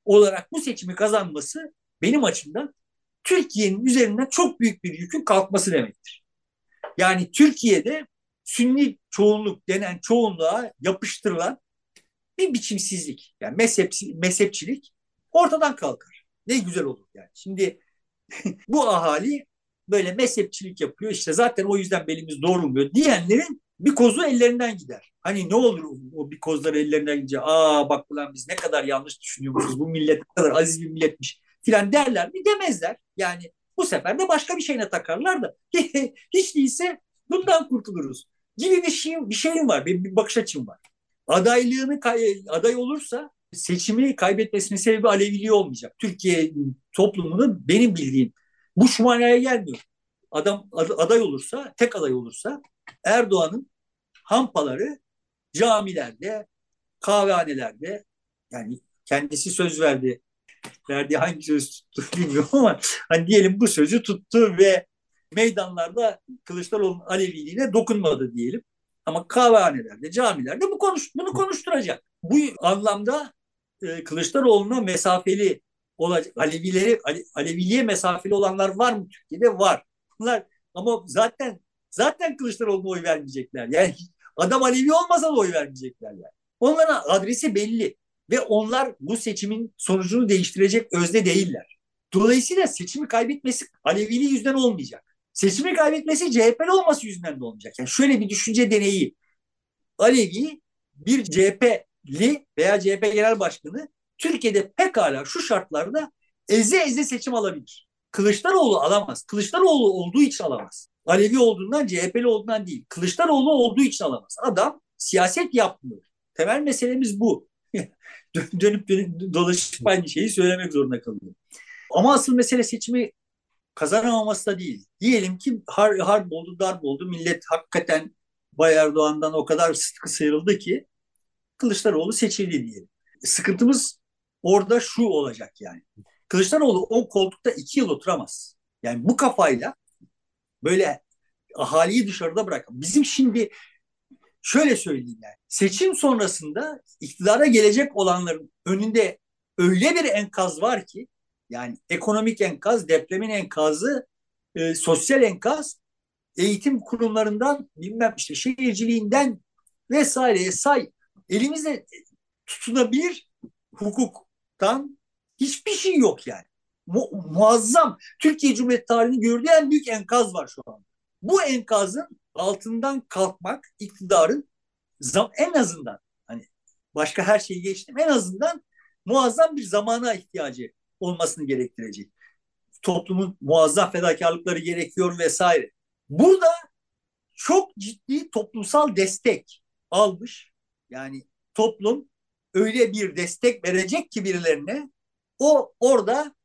olarak bu seçimi kazanması benim açımdan Türkiye'nin üzerinden çok büyük bir yükün kalkması demektir. Yani Türkiye'de Sünni çoğunluk denen çoğunluğa yapıştırılan bir biçimsizlik, yani mezhep, mezhepçilik ortadan kalkar. Ne güzel olur yani. Şimdi (laughs) bu ahali böyle mezhepçilik yapıyor. İşte zaten o yüzden belimiz doğrulmuyor diyenlerin bir kozu ellerinden gider. Hani ne olur o bir kozlar ellerinden gidince aa bak ulan biz ne kadar yanlış düşünüyormuşuz bu millet ne kadar aziz bir milletmiş filan derler mi demezler. Yani bu sefer de başka bir şeyine takarlar da (laughs) hiç değilse bundan kurtuluruz gibi bir şey bir şeyim var, bir, bir bakış açım var. Adaylığını aday olursa seçimi kaybetmesinin sebebi Aleviliği olmayacak. Türkiye toplumunu benim bildiğim bu şu gelmiyor. Adam aday olursa, tek aday olursa Erdoğan'ın hampaları camilerde, kahvehanelerde yani kendisi söz verdi. Verdiği hangi söz tuttu bilmiyorum ama hani diyelim bu sözü tuttu ve meydanlarda Kılıçdaroğlu'nun Aleviliğine dokunmadı diyelim. Ama kahvehanelerde, camilerde bu konuş, bunu konuşturacak. Bu anlamda e, Kılıçdaroğlu'na mesafeli olacak. Alevileri, Ale, Aleviliğe mesafeli olanlar var mı Türkiye'de? Var. Bunlar ama zaten zaten Kılıçdaroğlu'na oy vermeyecekler. Yani adam Alevi olmasa da oy vermeyecekler yani. Onların adresi belli ve onlar bu seçimin sonucunu değiştirecek özde değiller. Dolayısıyla seçimi kaybetmesi Aleviliği yüzden olmayacak. Seçimi kaybetmesi CHP'li olması yüzünden de olmayacak. Yani şöyle bir düşünce deneyi. Alevi bir CHP'li veya CHP Genel Başkanı Türkiye'de pekala şu şartlarda eze eze seçim alabilir. Kılıçdaroğlu alamaz. Kılıçdaroğlu olduğu için alamaz. Alevi olduğundan, CHP'li olduğundan değil. Kılıçdaroğlu olduğu için alamaz. Adam siyaset yapmıyor. Temel meselemiz bu. (laughs) dönüp dönüp dolaşıp aynı şeyi söylemek zorunda kalıyor. Ama asıl mesele seçimi kazanamaması da değil. Diyelim ki har, harp oldu, darp oldu. Millet hakikaten Bay Erdoğan'dan o kadar sıkı sıyrıldı ki Kılıçdaroğlu seçildi diyelim. Sıkıntımız orada şu olacak yani. Kılıçdaroğlu o koltukta iki yıl oturamaz. Yani bu kafayla böyle ahaliyi dışarıda bırak. Bizim şimdi şöyle söyleyeyim yani. Seçim sonrasında iktidara gelecek olanların önünde öyle bir enkaz var ki yani ekonomik enkaz, depremin enkazı, e, sosyal enkaz, eğitim kurumlarından bilmem işte şehirciliğinden vesaireye say. Elimizde tutunabilir hukuktan hiçbir şey yok yani. Mu muazzam. Türkiye Cumhuriyeti tarihini gördüğü en büyük enkaz var şu an. Bu enkazın altından kalkmak iktidarın en azından hani başka her şeyi geçtim en azından muazzam bir zamana ihtiyacı olmasını gerektirecek. Toplumun muazzam fedakarlıkları gerekiyor vesaire. Burada çok ciddi toplumsal destek almış. Yani toplum öyle bir destek verecek ki birilerine o orada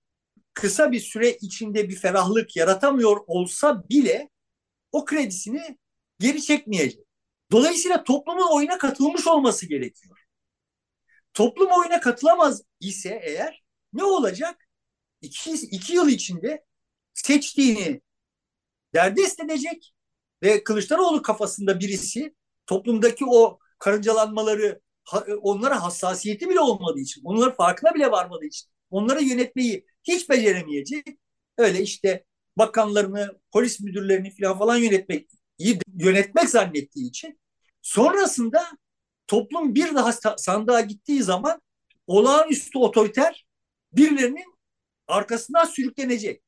kısa bir süre içinde bir ferahlık yaratamıyor olsa bile o kredisini geri çekmeyecek. Dolayısıyla toplumun oyuna katılmış olması gerekiyor. Toplum oyuna katılamaz ise eğer ne olacak? İki, iki yıl içinde seçtiğini derdest edecek ve Kılıçdaroğlu kafasında birisi toplumdaki o karıncalanmaları onlara hassasiyeti bile olmadığı için, onların farkına bile varmadığı için onları yönetmeyi hiç beceremeyecek. Öyle işte bakanlarını, polis müdürlerini falan falan yönetmek yönetmek zannettiği için sonrasında toplum bir daha sandığa gittiği zaman olağanüstü otoriter birilerinin arkasından sürüklenecek.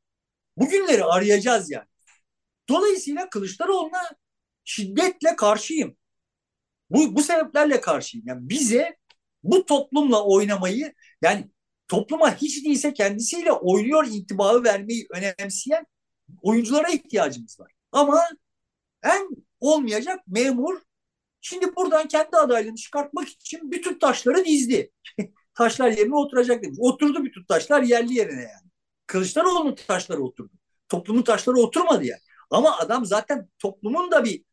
Bugünleri arayacağız yani. Dolayısıyla Kılıçdaroğlu'na şiddetle karşıyım. Bu, bu sebeplerle karşıyım. Yani bize bu toplumla oynamayı yani topluma hiç değilse kendisiyle oynuyor intibağı vermeyi önemseyen oyunculara ihtiyacımız var. Ama en olmayacak memur şimdi buradan kendi adaylığını çıkartmak için bütün taşları dizdi. (laughs) taşlar yerine oturacak demiş. Oturdu bütün taşlar yerli yerine yani. Kılıçdaroğlu'nun taşları oturdu. Toplumun taşları oturmadı yani. Ama adam zaten toplumun da bir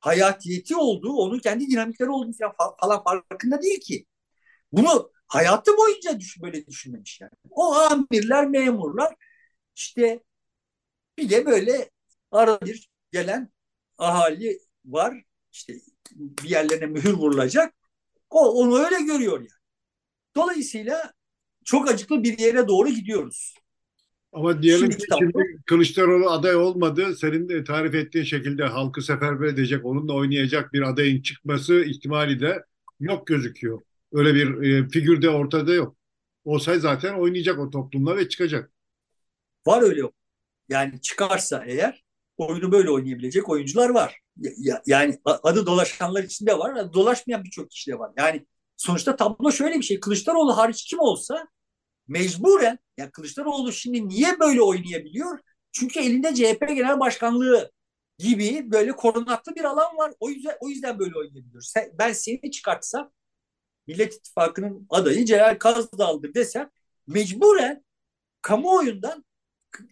hayatiyeti olduğu, onun kendi dinamikleri olduğu falan farkında değil ki. Bunu hayatı boyunca düşün, böyle düşünmemiş yani. O amirler, memurlar işte bir de böyle arada bir gelen ahali var. İşte bir yerlerine mühür vurulacak. O onu öyle görüyor yani. Dolayısıyla çok acıklı bir yere doğru gidiyoruz. Ama diyelim ki şimdi Kılıçdaroğlu aday olmadı. Senin de tarif ettiğin şekilde halkı seferber edecek, onunla oynayacak bir adayın çıkması ihtimali de yok gözüküyor. Öyle bir e, figür de ortada yok. Olsaydı zaten oynayacak o toplumla ve çıkacak. Var öyle yok. Yani çıkarsa eğer oyunu böyle oynayabilecek oyuncular var. Ya, yani adı dolaşanlar içinde var, dolaşmayan birçok kişi de var. Yani sonuçta tablo şöyle bir şey. Kılıçdaroğlu hariç kim olsa mecburen ya Kılıçdaroğlu şimdi niye böyle oynayabiliyor? Çünkü elinde CHP Genel Başkanlığı gibi böyle korunaklı bir alan var. O yüzden o yüzden böyle oynayabiliyor. ben seni çıkartsam Millet İttifakı'nın adayı Celal Kazdağ'dır desem mecburen kamuoyundan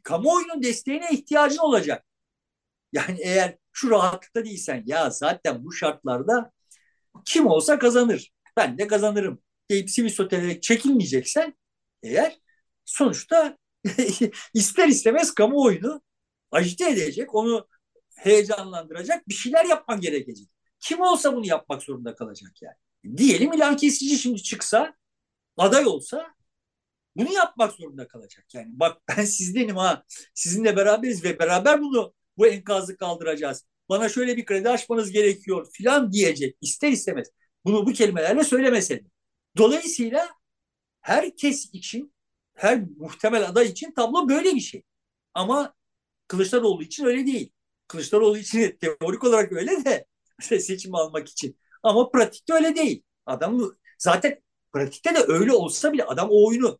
kamuoyunun desteğine ihtiyacın olacak. Yani eğer şu rahatlıkta değilsen ya zaten bu şartlarda kim olsa kazanır. Ben de kazanırım deyip sivil sotelerek çekilmeyeceksen eğer sonuçta (laughs) ister istemez kamuoyunu agite edecek, onu heyecanlandıracak bir şeyler yapman gerekecek. Kim olsa bunu yapmak zorunda kalacak yani. Diyelim ilan kesici şimdi çıksa, aday olsa bunu yapmak zorunda kalacak. Yani bak (laughs) ben sizdenim ha, sizinle beraberiz ve beraber bunu bu enkazı kaldıracağız. Bana şöyle bir kredi açmanız gerekiyor filan diyecek ister istemez. Bunu bu kelimelerle söylemese Dolayısıyla herkes için, her muhtemel aday için tablo böyle bir şey. Ama Kılıçdaroğlu için öyle değil. Kılıçdaroğlu için (laughs) teorik olarak öyle de (laughs) seçim almak için. Ama pratikte öyle değil. Adam zaten pratikte de öyle olsa bile adam o oyunu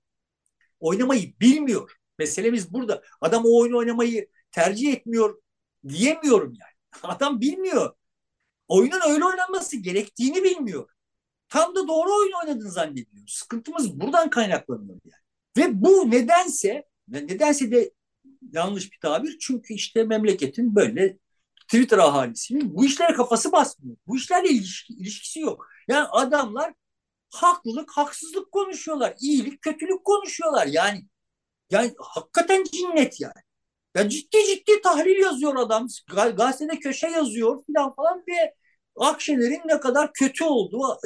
oynamayı bilmiyor. Meselemiz burada. Adam o oyunu oynamayı tercih etmiyor diyemiyorum yani. (laughs) Adam bilmiyor. Oyunun öyle oynanması gerektiğini bilmiyor. Tam da doğru oyun oynadığını zannediyor. Sıkıntımız buradan kaynaklanıyor yani. Ve bu nedense nedense de yanlış bir tabir. Çünkü işte memleketin böyle Twitter ahalisinin bu işlere kafası basmıyor. Bu işlerle ilişki, ilişkisi yok. Yani adamlar haklılık, haksızlık konuşuyorlar. iyilik, kötülük konuşuyorlar. Yani yani hakikaten cinnet yani. Ya ciddi ciddi tahlil yazıyor adam. Gazetede köşe yazıyor falan falan ve Akşener'in ne kadar kötü olduğu,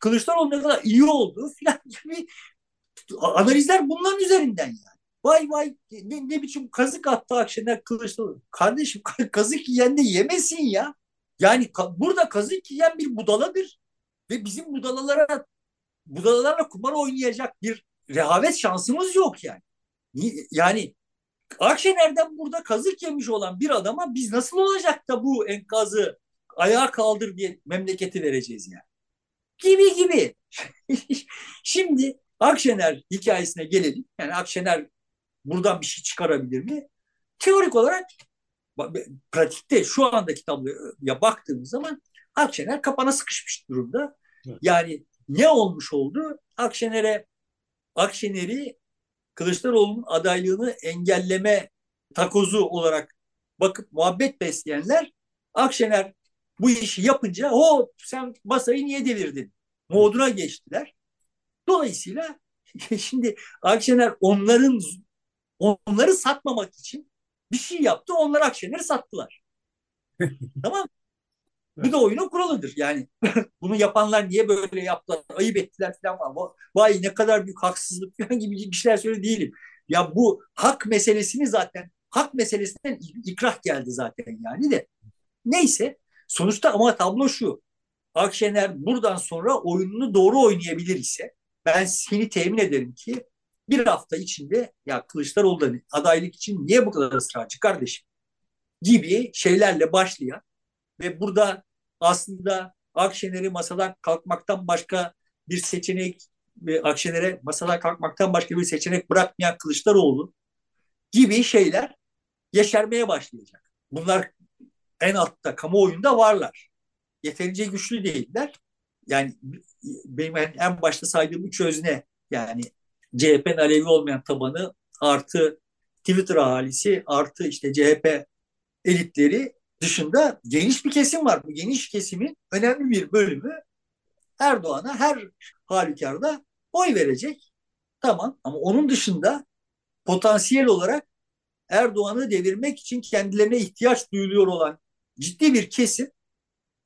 Kılıçdaroğlu ne kadar iyi olduğu falan (laughs) gibi analizler bunların üzerinden yani. Vay vay ne, ne biçim kazık attı Akşener Kılıçdaroğlu. Kardeşim (laughs) kazık yiyen de yemesin ya. Yani ka, burada kazık yiyen bir budaladır. Ve bizim budalalara budalalarla kumar oynayacak bir rehavet şansımız yok yani. Yani Akşener'den burada kazık yemiş olan bir adama biz nasıl olacak da bu enkazı ayağa kaldır diye memleketi vereceğiz yani. Gibi gibi. (laughs) Şimdi Akşener hikayesine gelelim. Yani Akşener buradan bir şey çıkarabilir mi? Teorik olarak pratikte şu andaki tabloya baktığımız zaman Akşener kapana sıkışmış durumda. Evet. Yani ne olmuş oldu? Akşener'e Akşener'i Kılıçdaroğlu'nun adaylığını engelleme takozu olarak bakıp muhabbet besleyenler Akşener bu işi yapınca o sen masayı niye devirdin moduna geçtiler. Dolayısıyla (laughs) şimdi Akşener onların onları satmamak için bir şey yaptı. Onlar Akşener'i sattılar. (laughs) tamam Bu da oyunun kuralıdır. Yani (laughs) bunu yapanlar niye böyle yaptılar, ayıp ettiler falan var. Vay ne kadar büyük haksızlık falan gibi bir şeyler söyle değilim. Ya bu hak meselesini zaten, hak meselesinden ikrah geldi zaten yani de. Neyse sonuçta ama tablo şu. Akşener buradan sonra oyununu doğru oynayabilir ise ben seni temin ederim ki bir hafta içinde ya Kılıçdaroğlu da adaylık için niye bu kadar ısrarcı kardeşim gibi şeylerle başlayan ve burada aslında Akşener'i masadan kalkmaktan başka bir seçenek Akşener'e masadan kalkmaktan başka bir seçenek bırakmayan Kılıçdaroğlu gibi şeyler yeşermeye başlayacak. Bunlar en altta kamuoyunda varlar. Yeterince güçlü değiller. Yani benim en başta saydığım üç özne yani CHP'nin Alevi olmayan tabanı artı Twitter ahalisi artı işte CHP elitleri dışında geniş bir kesim var. Bu geniş kesimin önemli bir bölümü Erdoğan'a her halükarda oy verecek. Tamam ama onun dışında potansiyel olarak Erdoğan'ı devirmek için kendilerine ihtiyaç duyuluyor olan ciddi bir kesim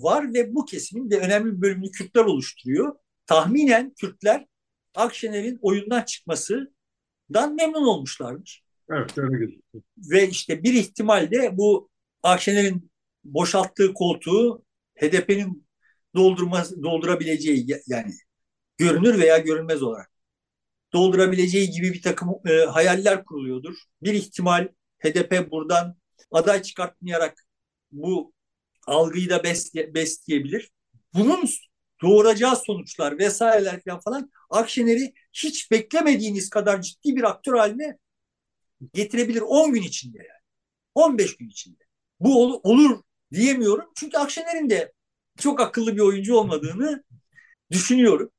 var ve bu kesimin de önemli bir bölümünü Kürtler oluşturuyor. Tahminen Kürtler Akşener'in oyundan çıkmasından memnun olmuşlardır. Evet öyle gözüküyor. Ve işte bir ihtimalle bu Akşener'in boşalttığı koltuğu HDP'nin doldurma, doldurabileceği yani görünür veya görünmez olarak doldurabileceği gibi bir takım e, hayaller kuruluyordur. Bir ihtimal HDP buradan aday çıkartmayarak bu algıyı da besle, besleyebilir. Bunun doğuracağı sonuçlar vesaireler falan Akşener'i hiç beklemediğiniz kadar ciddi bir aktör haline getirebilir 10 gün içinde yani. 15 gün içinde. Bu ol, olur diyemiyorum. Çünkü Akşener'in de çok akıllı bir oyuncu olmadığını düşünüyorum.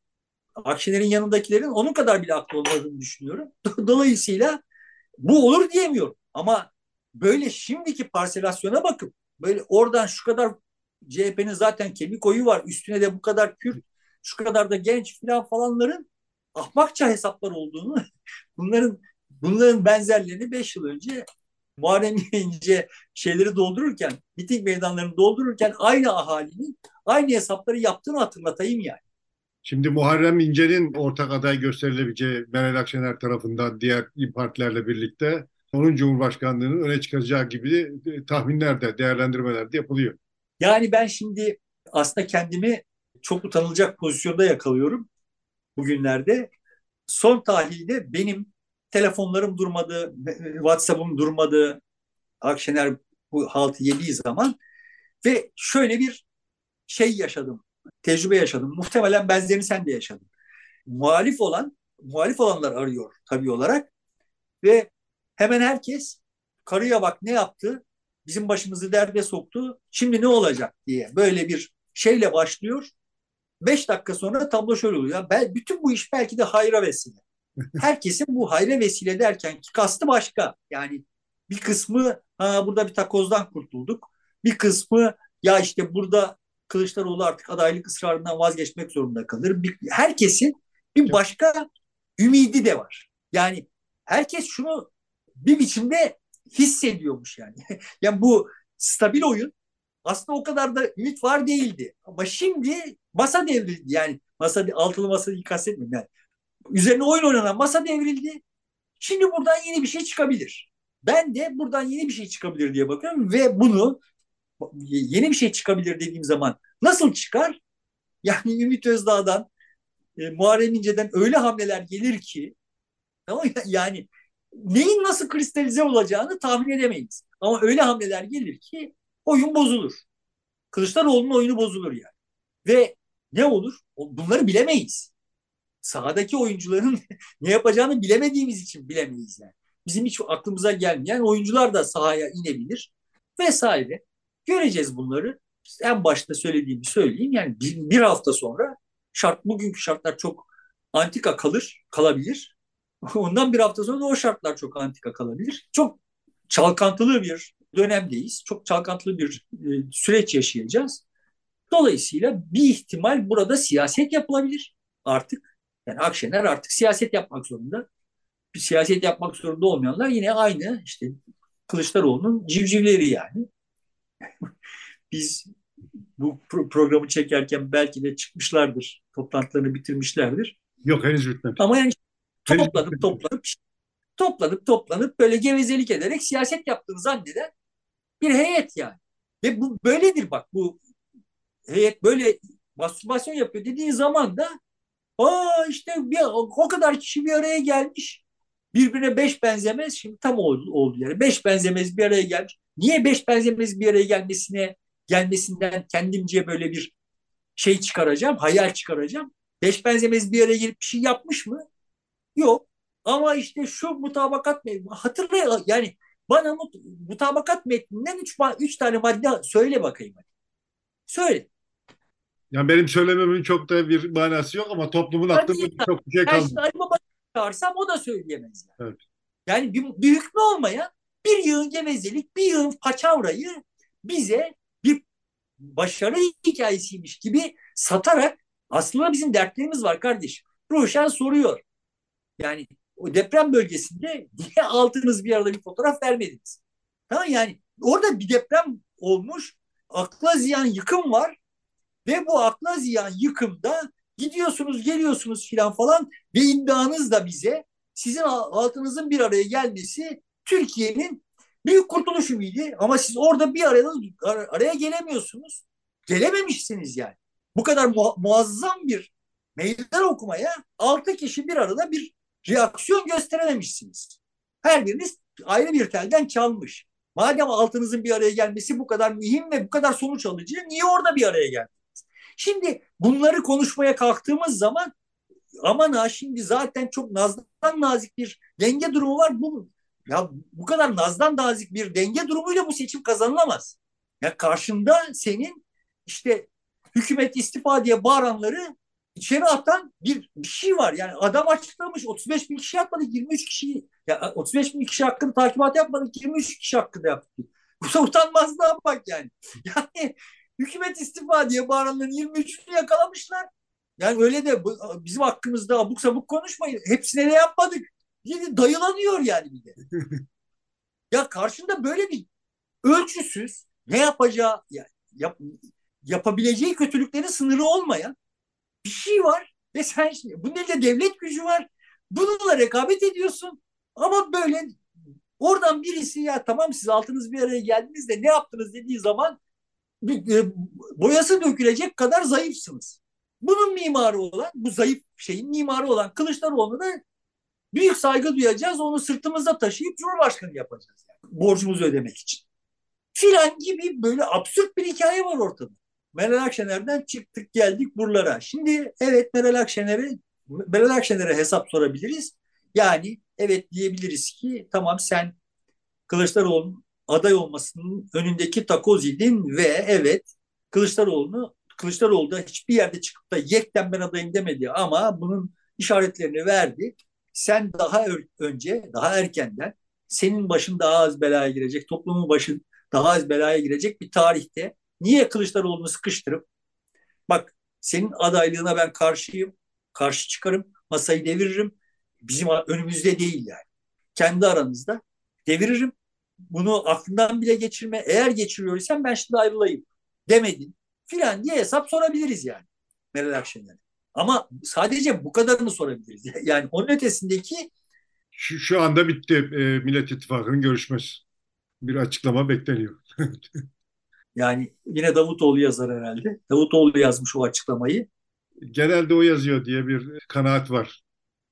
Akşener'in yanındakilerin onun kadar bile aklı olmadığını düşünüyorum. Dolayısıyla bu olur diyemiyorum. Ama böyle şimdiki parselasyona bakıp böyle oradan şu kadar CHP'nin zaten kemik oyu var. Üstüne de bu kadar Kürt, şu kadar da genç falan falanların ahmakça hesaplar olduğunu (laughs) bunların bunların benzerlerini beş yıl önce Muharrem İnce şeyleri doldururken, miting meydanlarını doldururken aynı ahalinin aynı hesapları yaptığını hatırlatayım yani. Şimdi Muharrem İnce'nin ortak aday gösterilebileceği Meral Akşener tarafından diğer partilerle birlikte onun Cumhurbaşkanlığını öne çıkaracağı gibi tahminler de, değerlendirmeler de yapılıyor. Yani ben şimdi aslında kendimi çok utanılacak pozisyonda yakalıyorum bugünlerde. Son tahlilde benim telefonlarım durmadı, WhatsApp'ım durmadı. Akşener bu haltı yediği zaman ve şöyle bir şey yaşadım, tecrübe yaşadım. Muhtemelen benzerini sen de yaşadın. Muhalif olan, muhalif olanlar arıyor tabii olarak ve hemen herkes karıya bak ne yaptı, bizim başımızı derde soktu, şimdi ne olacak diye böyle bir şeyle başlıyor. Beş dakika sonra tablo şöyle oluyor. Ben, bütün bu iş belki de hayra vesile. (laughs) Herkesin bu hayra vesile derken kastı başka. Yani bir kısmı ha, burada bir takozdan kurtulduk. Bir kısmı ya işte burada Kılıçdaroğlu artık adaylık ısrarından vazgeçmek zorunda kalır. Bir, herkesin bir başka ümidi de var. Yani herkes şunu bir biçimde hissediyormuş yani. (laughs) yani bu stabil oyun aslında o kadar da ümit var değildi. Ama şimdi masa devrildi. Yani masa altılı masayı kastetmiyorum. Yani üzerine oyun oynanan masa devrildi. Şimdi buradan yeni bir şey çıkabilir. Ben de buradan yeni bir şey çıkabilir diye bakıyorum ve bunu yeni bir şey çıkabilir dediğim zaman nasıl çıkar? (laughs) Yani Ümit Özdağ'dan, e, Muharrem İnce'den öyle hamleler gelir ki (laughs) yani neyin nasıl kristalize olacağını tahmin edemeyiz. Ama öyle hamleler gelir ki oyun bozulur. Kılıçdaroğlu'nun oyunu bozulur yani. Ve ne olur? Bunları bilemeyiz. Sahadaki oyuncuların (laughs) ne yapacağını bilemediğimiz için bilemeyiz yani. Bizim hiç aklımıza gelmeyen oyuncular da sahaya inebilir vesaire. Göreceğiz bunları. En başta söylediğimi söyleyeyim. Yani bir, bir hafta sonra şart bugünkü şartlar çok antika kalır, kalabilir. (laughs) Ondan bir hafta sonra da o şartlar çok antika kalabilir. Çok çalkantılı bir dönemdeyiz. Çok çalkantılı bir e, süreç yaşayacağız. Dolayısıyla bir ihtimal burada siyaset yapılabilir artık. Yani Akşener artık siyaset yapmak zorunda. Bir siyaset yapmak zorunda olmayanlar yine aynı işte Kılıçdaroğlu'nun civcivleri yani. (laughs) Biz bu pro- programı çekerken belki de çıkmışlardır. Toplantılarını bitirmişlerdir. Yok henüz bitmedi. Ama yani toplanıp toplanıp toplanıp toplanıp böyle gevezelik ederek siyaset yaptığını zanneden bir heyet yani. Ve bu böyledir bak bu heyet böyle mastürbasyon yapıyor dediğin zaman da aa işte bir, o kadar kişi bir araya gelmiş. Birbirine beş benzemez şimdi tam oldu, oldu yani. Beş benzemez bir araya gelmiş. Niye beş benzemez bir araya gelmesine gelmesinden kendimce böyle bir şey çıkaracağım, hayal çıkaracağım. Beş benzemez bir araya gelip bir şey yapmış mı? Yok. Ama işte şu mutabakat metni hatırla yani bana mut, mutabakat metninden üç, üç tane madde söyle bakayım. Hadi. Söyle. Yani benim söylememin çok da bir manası yok ama toplumun aklında çok bir şey kalmadı. Yani Ali çağırsam o da söyleyemez. Yani. Evet. Yani bir, bir hükmü olmayan bir yığın gevezelik, bir yığın paçavrayı bize bir başarı hikayesiymiş gibi satarak aslında bizim dertlerimiz var kardeş. Ruşen soruyor. Yani o deprem bölgesinde niye altınız bir arada bir fotoğraf vermediniz? Tamam yani orada bir deprem olmuş, akla ziyan yıkım var ve bu akla ziyan yıkımda gidiyorsunuz, geliyorsunuz filan falan ve iddianız da bize sizin altınızın bir araya gelmesi Türkiye'nin büyük kurtuluş ümidi ama siz orada bir araya, araya gelemiyorsunuz. Gelememişsiniz yani. Bu kadar mu muazzam bir meydan okumaya altı kişi bir arada bir reaksiyon gösterememişsiniz. Her biriniz ayrı bir telden çalmış. Madem altınızın bir araya gelmesi bu kadar mühim ve bu kadar sonuç alıcı niye orada bir araya geldiniz? Şimdi bunları konuşmaya kalktığımız zaman aman ha şimdi zaten çok nazdan nazik bir denge durumu var. Bu ya bu kadar nazdan nazik bir denge durumuyla bu seçim kazanılamaz. Ya karşında senin işte hükümet istifa diye bağıranları içeri atan bir, bir şey var. Yani adam açıklamış 35 bin kişi yapmadı 23 kişi ya 35 bin kişi hakkında takibat yapmadık 23 kişi hakkında yaptık. Bu utanmazlığa bak yani. (laughs) Yani hükümet istifa diye bağıranların 23'ünü yakalamışlar. Yani öyle de bizim hakkımızda abuk sabuk konuşmayın. Hepsine ne yapmadık diye dayılanıyor yani bir de. (laughs) ya karşında böyle bir ölçüsüz ne yapacağı yani yap, yapabileceği kötülüklerin sınırı olmayan bir şey var ve sen bunun elinde devlet gücü var. Bununla rekabet ediyorsun ama böyle oradan birisi ya tamam siz altınız bir araya geldiniz de ne yaptınız dediği zaman e, boyası dökülecek kadar zayıfsınız. Bunun mimarı olan, bu zayıf şeyin mimarı olan Kılıçdaroğlu'na büyük saygı duyacağız. Onu sırtımızda taşıyıp Cumhurbaşkanı yapacağız. Yani, borcumuzu ödemek için. Filan gibi böyle absürt bir hikaye var ortada. Meral Akşener'den çıktık geldik buralara. Şimdi evet Meral Akşener'e Meral Akşener'e hesap sorabiliriz. Yani evet diyebiliriz ki tamam sen Kılıçdaroğlu'nun aday olmasının önündeki takoz idin ve evet Kılıçdaroğlu'nu Kılıçdaroğlu da hiçbir yerde çıkıp da yekten ben adayım demedi ama bunun işaretlerini verdi. Sen daha önce, daha erkenden senin başın daha az belaya girecek, toplumun başın daha az belaya girecek bir tarihte niye Kılıçdaroğlu'nu sıkıştırıp bak senin adaylığına ben karşıyım, karşı çıkarım, masayı deviririm. Bizim önümüzde değil yani. Kendi aranızda deviririm. Bunu aklından bile geçirme. Eğer geçiriyorsan ben şimdi ayrılayım demedin filan diye hesap sorabiliriz yani Meral Akşener'e. Ama sadece bu kadarını sorabiliriz. (laughs) Yani onun ötesindeki şu, şu anda bitti e, Millet İttifakı'nın görüşmesi. Bir açıklama bekleniyor. (laughs) yani yine Davutoğlu yazar herhalde. Davutoğlu yazmış o açıklamayı. Genelde o yazıyor diye bir kanaat var.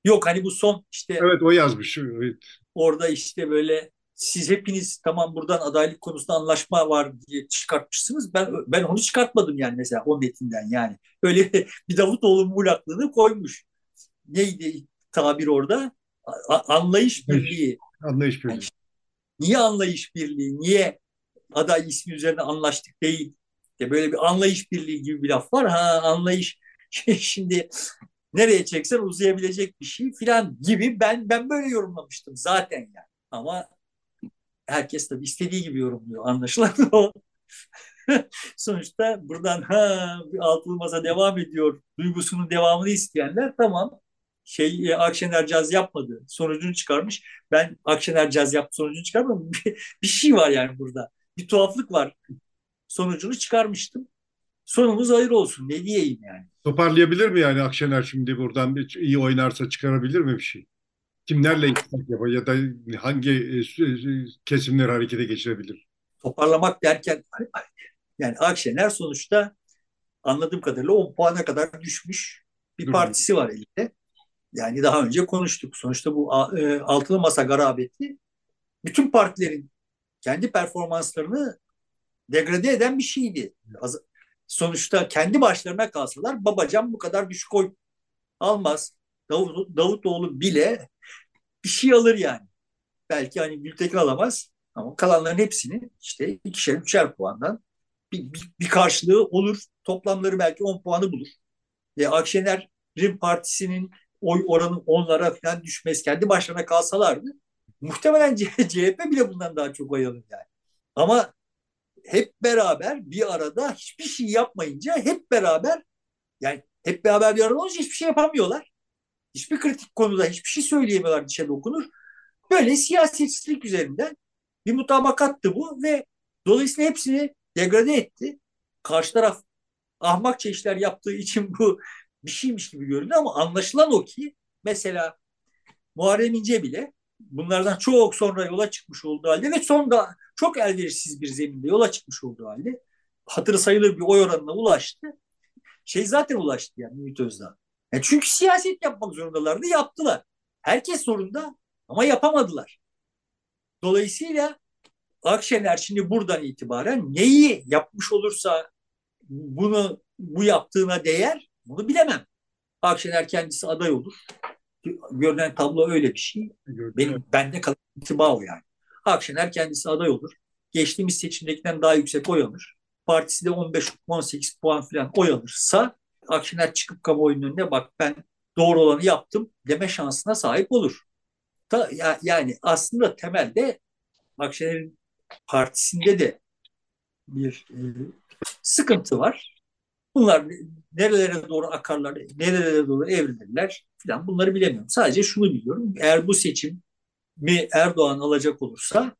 Yok hani bu son işte. Evet o yazmış. Evet. Orada işte böyle siz hepiniz tamam buradan adaylık konusunda anlaşma var diye çıkartmışsınız. Ben ben onu çıkartmadım yani mesela o metinden yani. Öyle (laughs) bir Davutoğlu mulaklığını koymuş. Neydi tabir orada? A- anlayış birliği. Anlayış birliği. Yani, niye anlayış birliği? Niye aday ismi üzerine anlaştık değil? De böyle bir anlayış birliği gibi bir laf var. Ha anlayış (laughs) şimdi nereye çeksen uzayabilecek bir şey filan gibi ben ben böyle yorumlamıştım zaten yani. Ama herkes tabii istediği gibi yorumluyor. Anlaşılan (laughs) o. Sonuçta buradan ha bir altılı masa devam ediyor duygusunun devamını isteyenler tamam şey e, Akşener caz yapmadı. Sonucunu çıkarmış. Ben Akşener caz yaptı sonucunu çıkarmadım. (laughs) Bir, bir şey var yani burada. Bir tuhaflık var. Sonucunu çıkarmıştım. Sonumuz hayır olsun. Ne diyeyim yani. Toparlayabilir mi yani Akşener şimdi buradan bir iyi oynarsa çıkarabilir mi bir şey? kimlerle ittifak yapar ya da hangi e, e, kesimleri harekete geçirebilir? Toparlamak derken yani Akşener sonuçta anladığım kadarıyla 10 puana kadar düşmüş bir Hı. partisi var elinde. Yani daha önce konuştuk. Sonuçta bu e, altılı masa garabeti bütün partilerin kendi performanslarını degrade eden bir şeydi. Sonuçta kendi başlarına kalsalar Babacan bu kadar düşük oy almaz. Davut, Davutoğlu bile bir şey alır yani. Belki hani Gültekin alamaz ama kalanların hepsini işte ikişer üçer puandan bir, bir, bir karşılığı olur. Toplamları belki 10 puanı bulur. Ve Akşener'in partisinin oy oranı onlara falan düşmez. Kendi başlarına kalsalardı muhtemelen CHP (laughs) bile bundan daha çok oy alır yani. Ama hep beraber bir arada hiçbir şey yapmayınca hep beraber yani hep beraber bir arada olunca hiçbir şey yapamıyorlar. Hiçbir kritik konuda hiçbir şey söyleyemiyorlar dışa dokunur. Böyle siyasetçilik üzerinden bir mutabakattı bu ve dolayısıyla hepsini degrade etti. Karşı taraf ahmakça işler yaptığı için bu bir şeymiş gibi göründü ama anlaşılan o ki mesela Muharrem İnce bile bunlardan çok sonra yola çıkmış olduğu halde ve sonunda çok elverişsiz bir zeminde yola çıkmış olduğu halde hatırı sayılır bir oy oranına ulaştı. Şey zaten ulaştı yani Ümit Özdağ. Yani e çünkü siyaset yapmak zorundalardı, yaptılar. Herkes zorunda ama yapamadılar. Dolayısıyla Akşener şimdi buradan itibaren neyi yapmış olursa bunu bu yaptığına değer bunu bilemem. Akşener kendisi aday olur. Görünen tablo öyle bir şey. Benim bende kalan intiba o yani. Akşener kendisi aday olur. Geçtiğimiz seçimdekinden daha yüksek oy alır. Partisi de 15-18 puan falan oy alırsa Akşener çıkıp kamuoyunun önüne bak ben doğru olanı yaptım deme şansına sahip olur. Ta, ya, yani aslında temelde Akşener'in partisinde de bir e, sıkıntı var. Bunlar nerelere doğru akarlar, nerelere doğru evrilirler filan bunları bilemiyorum. Sadece şunu biliyorum. Eğer bu seçim mi Erdoğan alacak olursa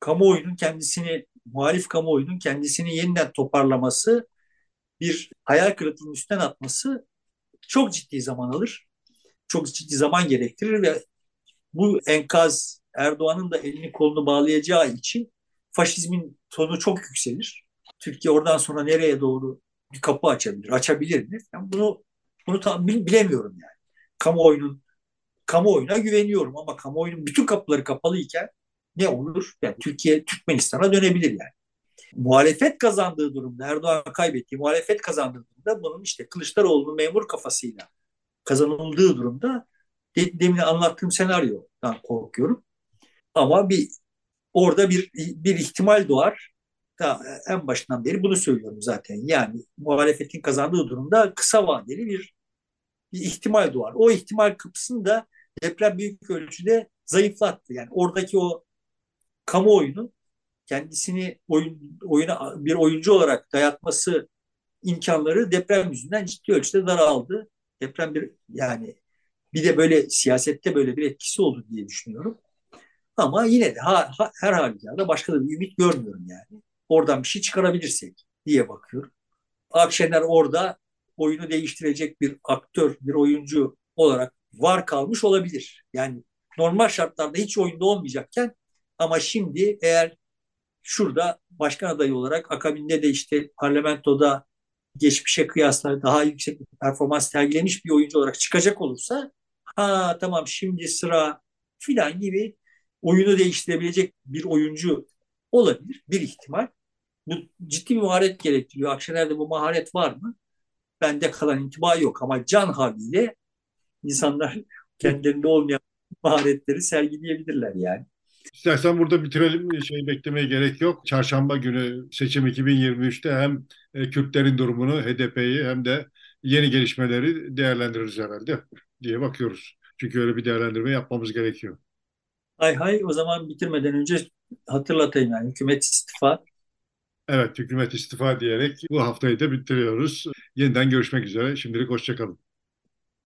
kamuoyunun kendisini, muhalif kamuoyunun kendisini yeniden toparlaması, bir hayal kırıklığının üstten atması çok ciddi zaman alır. Çok ciddi zaman gerektirir ve bu enkaz Erdoğan'ın da elini kolunu bağlayacağı için faşizmin tonu çok yükselir. Türkiye oradan sonra nereye doğru bir kapı açabilir, açabilir mi? Yani bunu bunu tam bilemiyorum yani. Kamuoyunun kamuoyuna güveniyorum ama kamuoyunun bütün kapıları kapalı iken ne olur? Yani Türkiye Türkmenistan'a dönebilir yani. Muhalefet kazandığı durumda, Erdoğan kaybettiği muhalefet kazandığı durumda bunun işte Kılıçdaroğlu'nun memur kafasıyla kazanıldığı durumda de, demin anlattığım senaryodan korkuyorum. Ama bir orada bir bir ihtimal doğar. Daha en başından beri bunu söylüyorum zaten. Yani muhalefetin kazandığı durumda kısa vadeli bir, bir ihtimal doğar. O ihtimal kapısını da deprem büyük ölçüde zayıflattı. Yani oradaki o kamuoyunun kendisini oyun, oyuna bir oyuncu olarak dayatması imkanları deprem yüzünden ciddi ölçüde daraldı. Deprem bir yani bir de böyle siyasette böyle bir etkisi oldu diye düşünüyorum. Ama yine de ha, ha, her halükarda başka da bir ümit görmüyorum yani. Oradan bir şey çıkarabilirsek diye bakıyorum. Akşener orada oyunu değiştirecek bir aktör, bir oyuncu olarak var kalmış olabilir. Yani normal şartlarda hiç oyunda olmayacakken ama şimdi eğer şurada başkan adayı olarak akabinde de işte parlamentoda geçmişe kıyasla daha yüksek bir performans sergilemiş bir oyuncu olarak çıkacak olursa ha tamam şimdi sıra filan gibi oyunu değiştirebilecek bir oyuncu olabilir. Bir ihtimal. Bu ciddi bir maharet gerektiriyor. Akşener'de bu maharet var mı? Bende kalan intiba yok ama can haliyle insanlar kendilerinde olmayan maharetleri sergileyebilirler yani. İstersen burada bitirelim. Şey beklemeye gerek yok. Çarşamba günü seçim 2023'te hem e, Kürtlerin durumunu, HDP'yi hem de yeni gelişmeleri değerlendiririz herhalde diye bakıyoruz. Çünkü öyle bir değerlendirme yapmamız gerekiyor. Hay hay o zaman bitirmeden önce hatırlatayım yani hükümet istifa. Evet hükümet istifa diyerek bu haftayı da bitiriyoruz. Yeniden görüşmek üzere. Şimdilik hoşçakalın.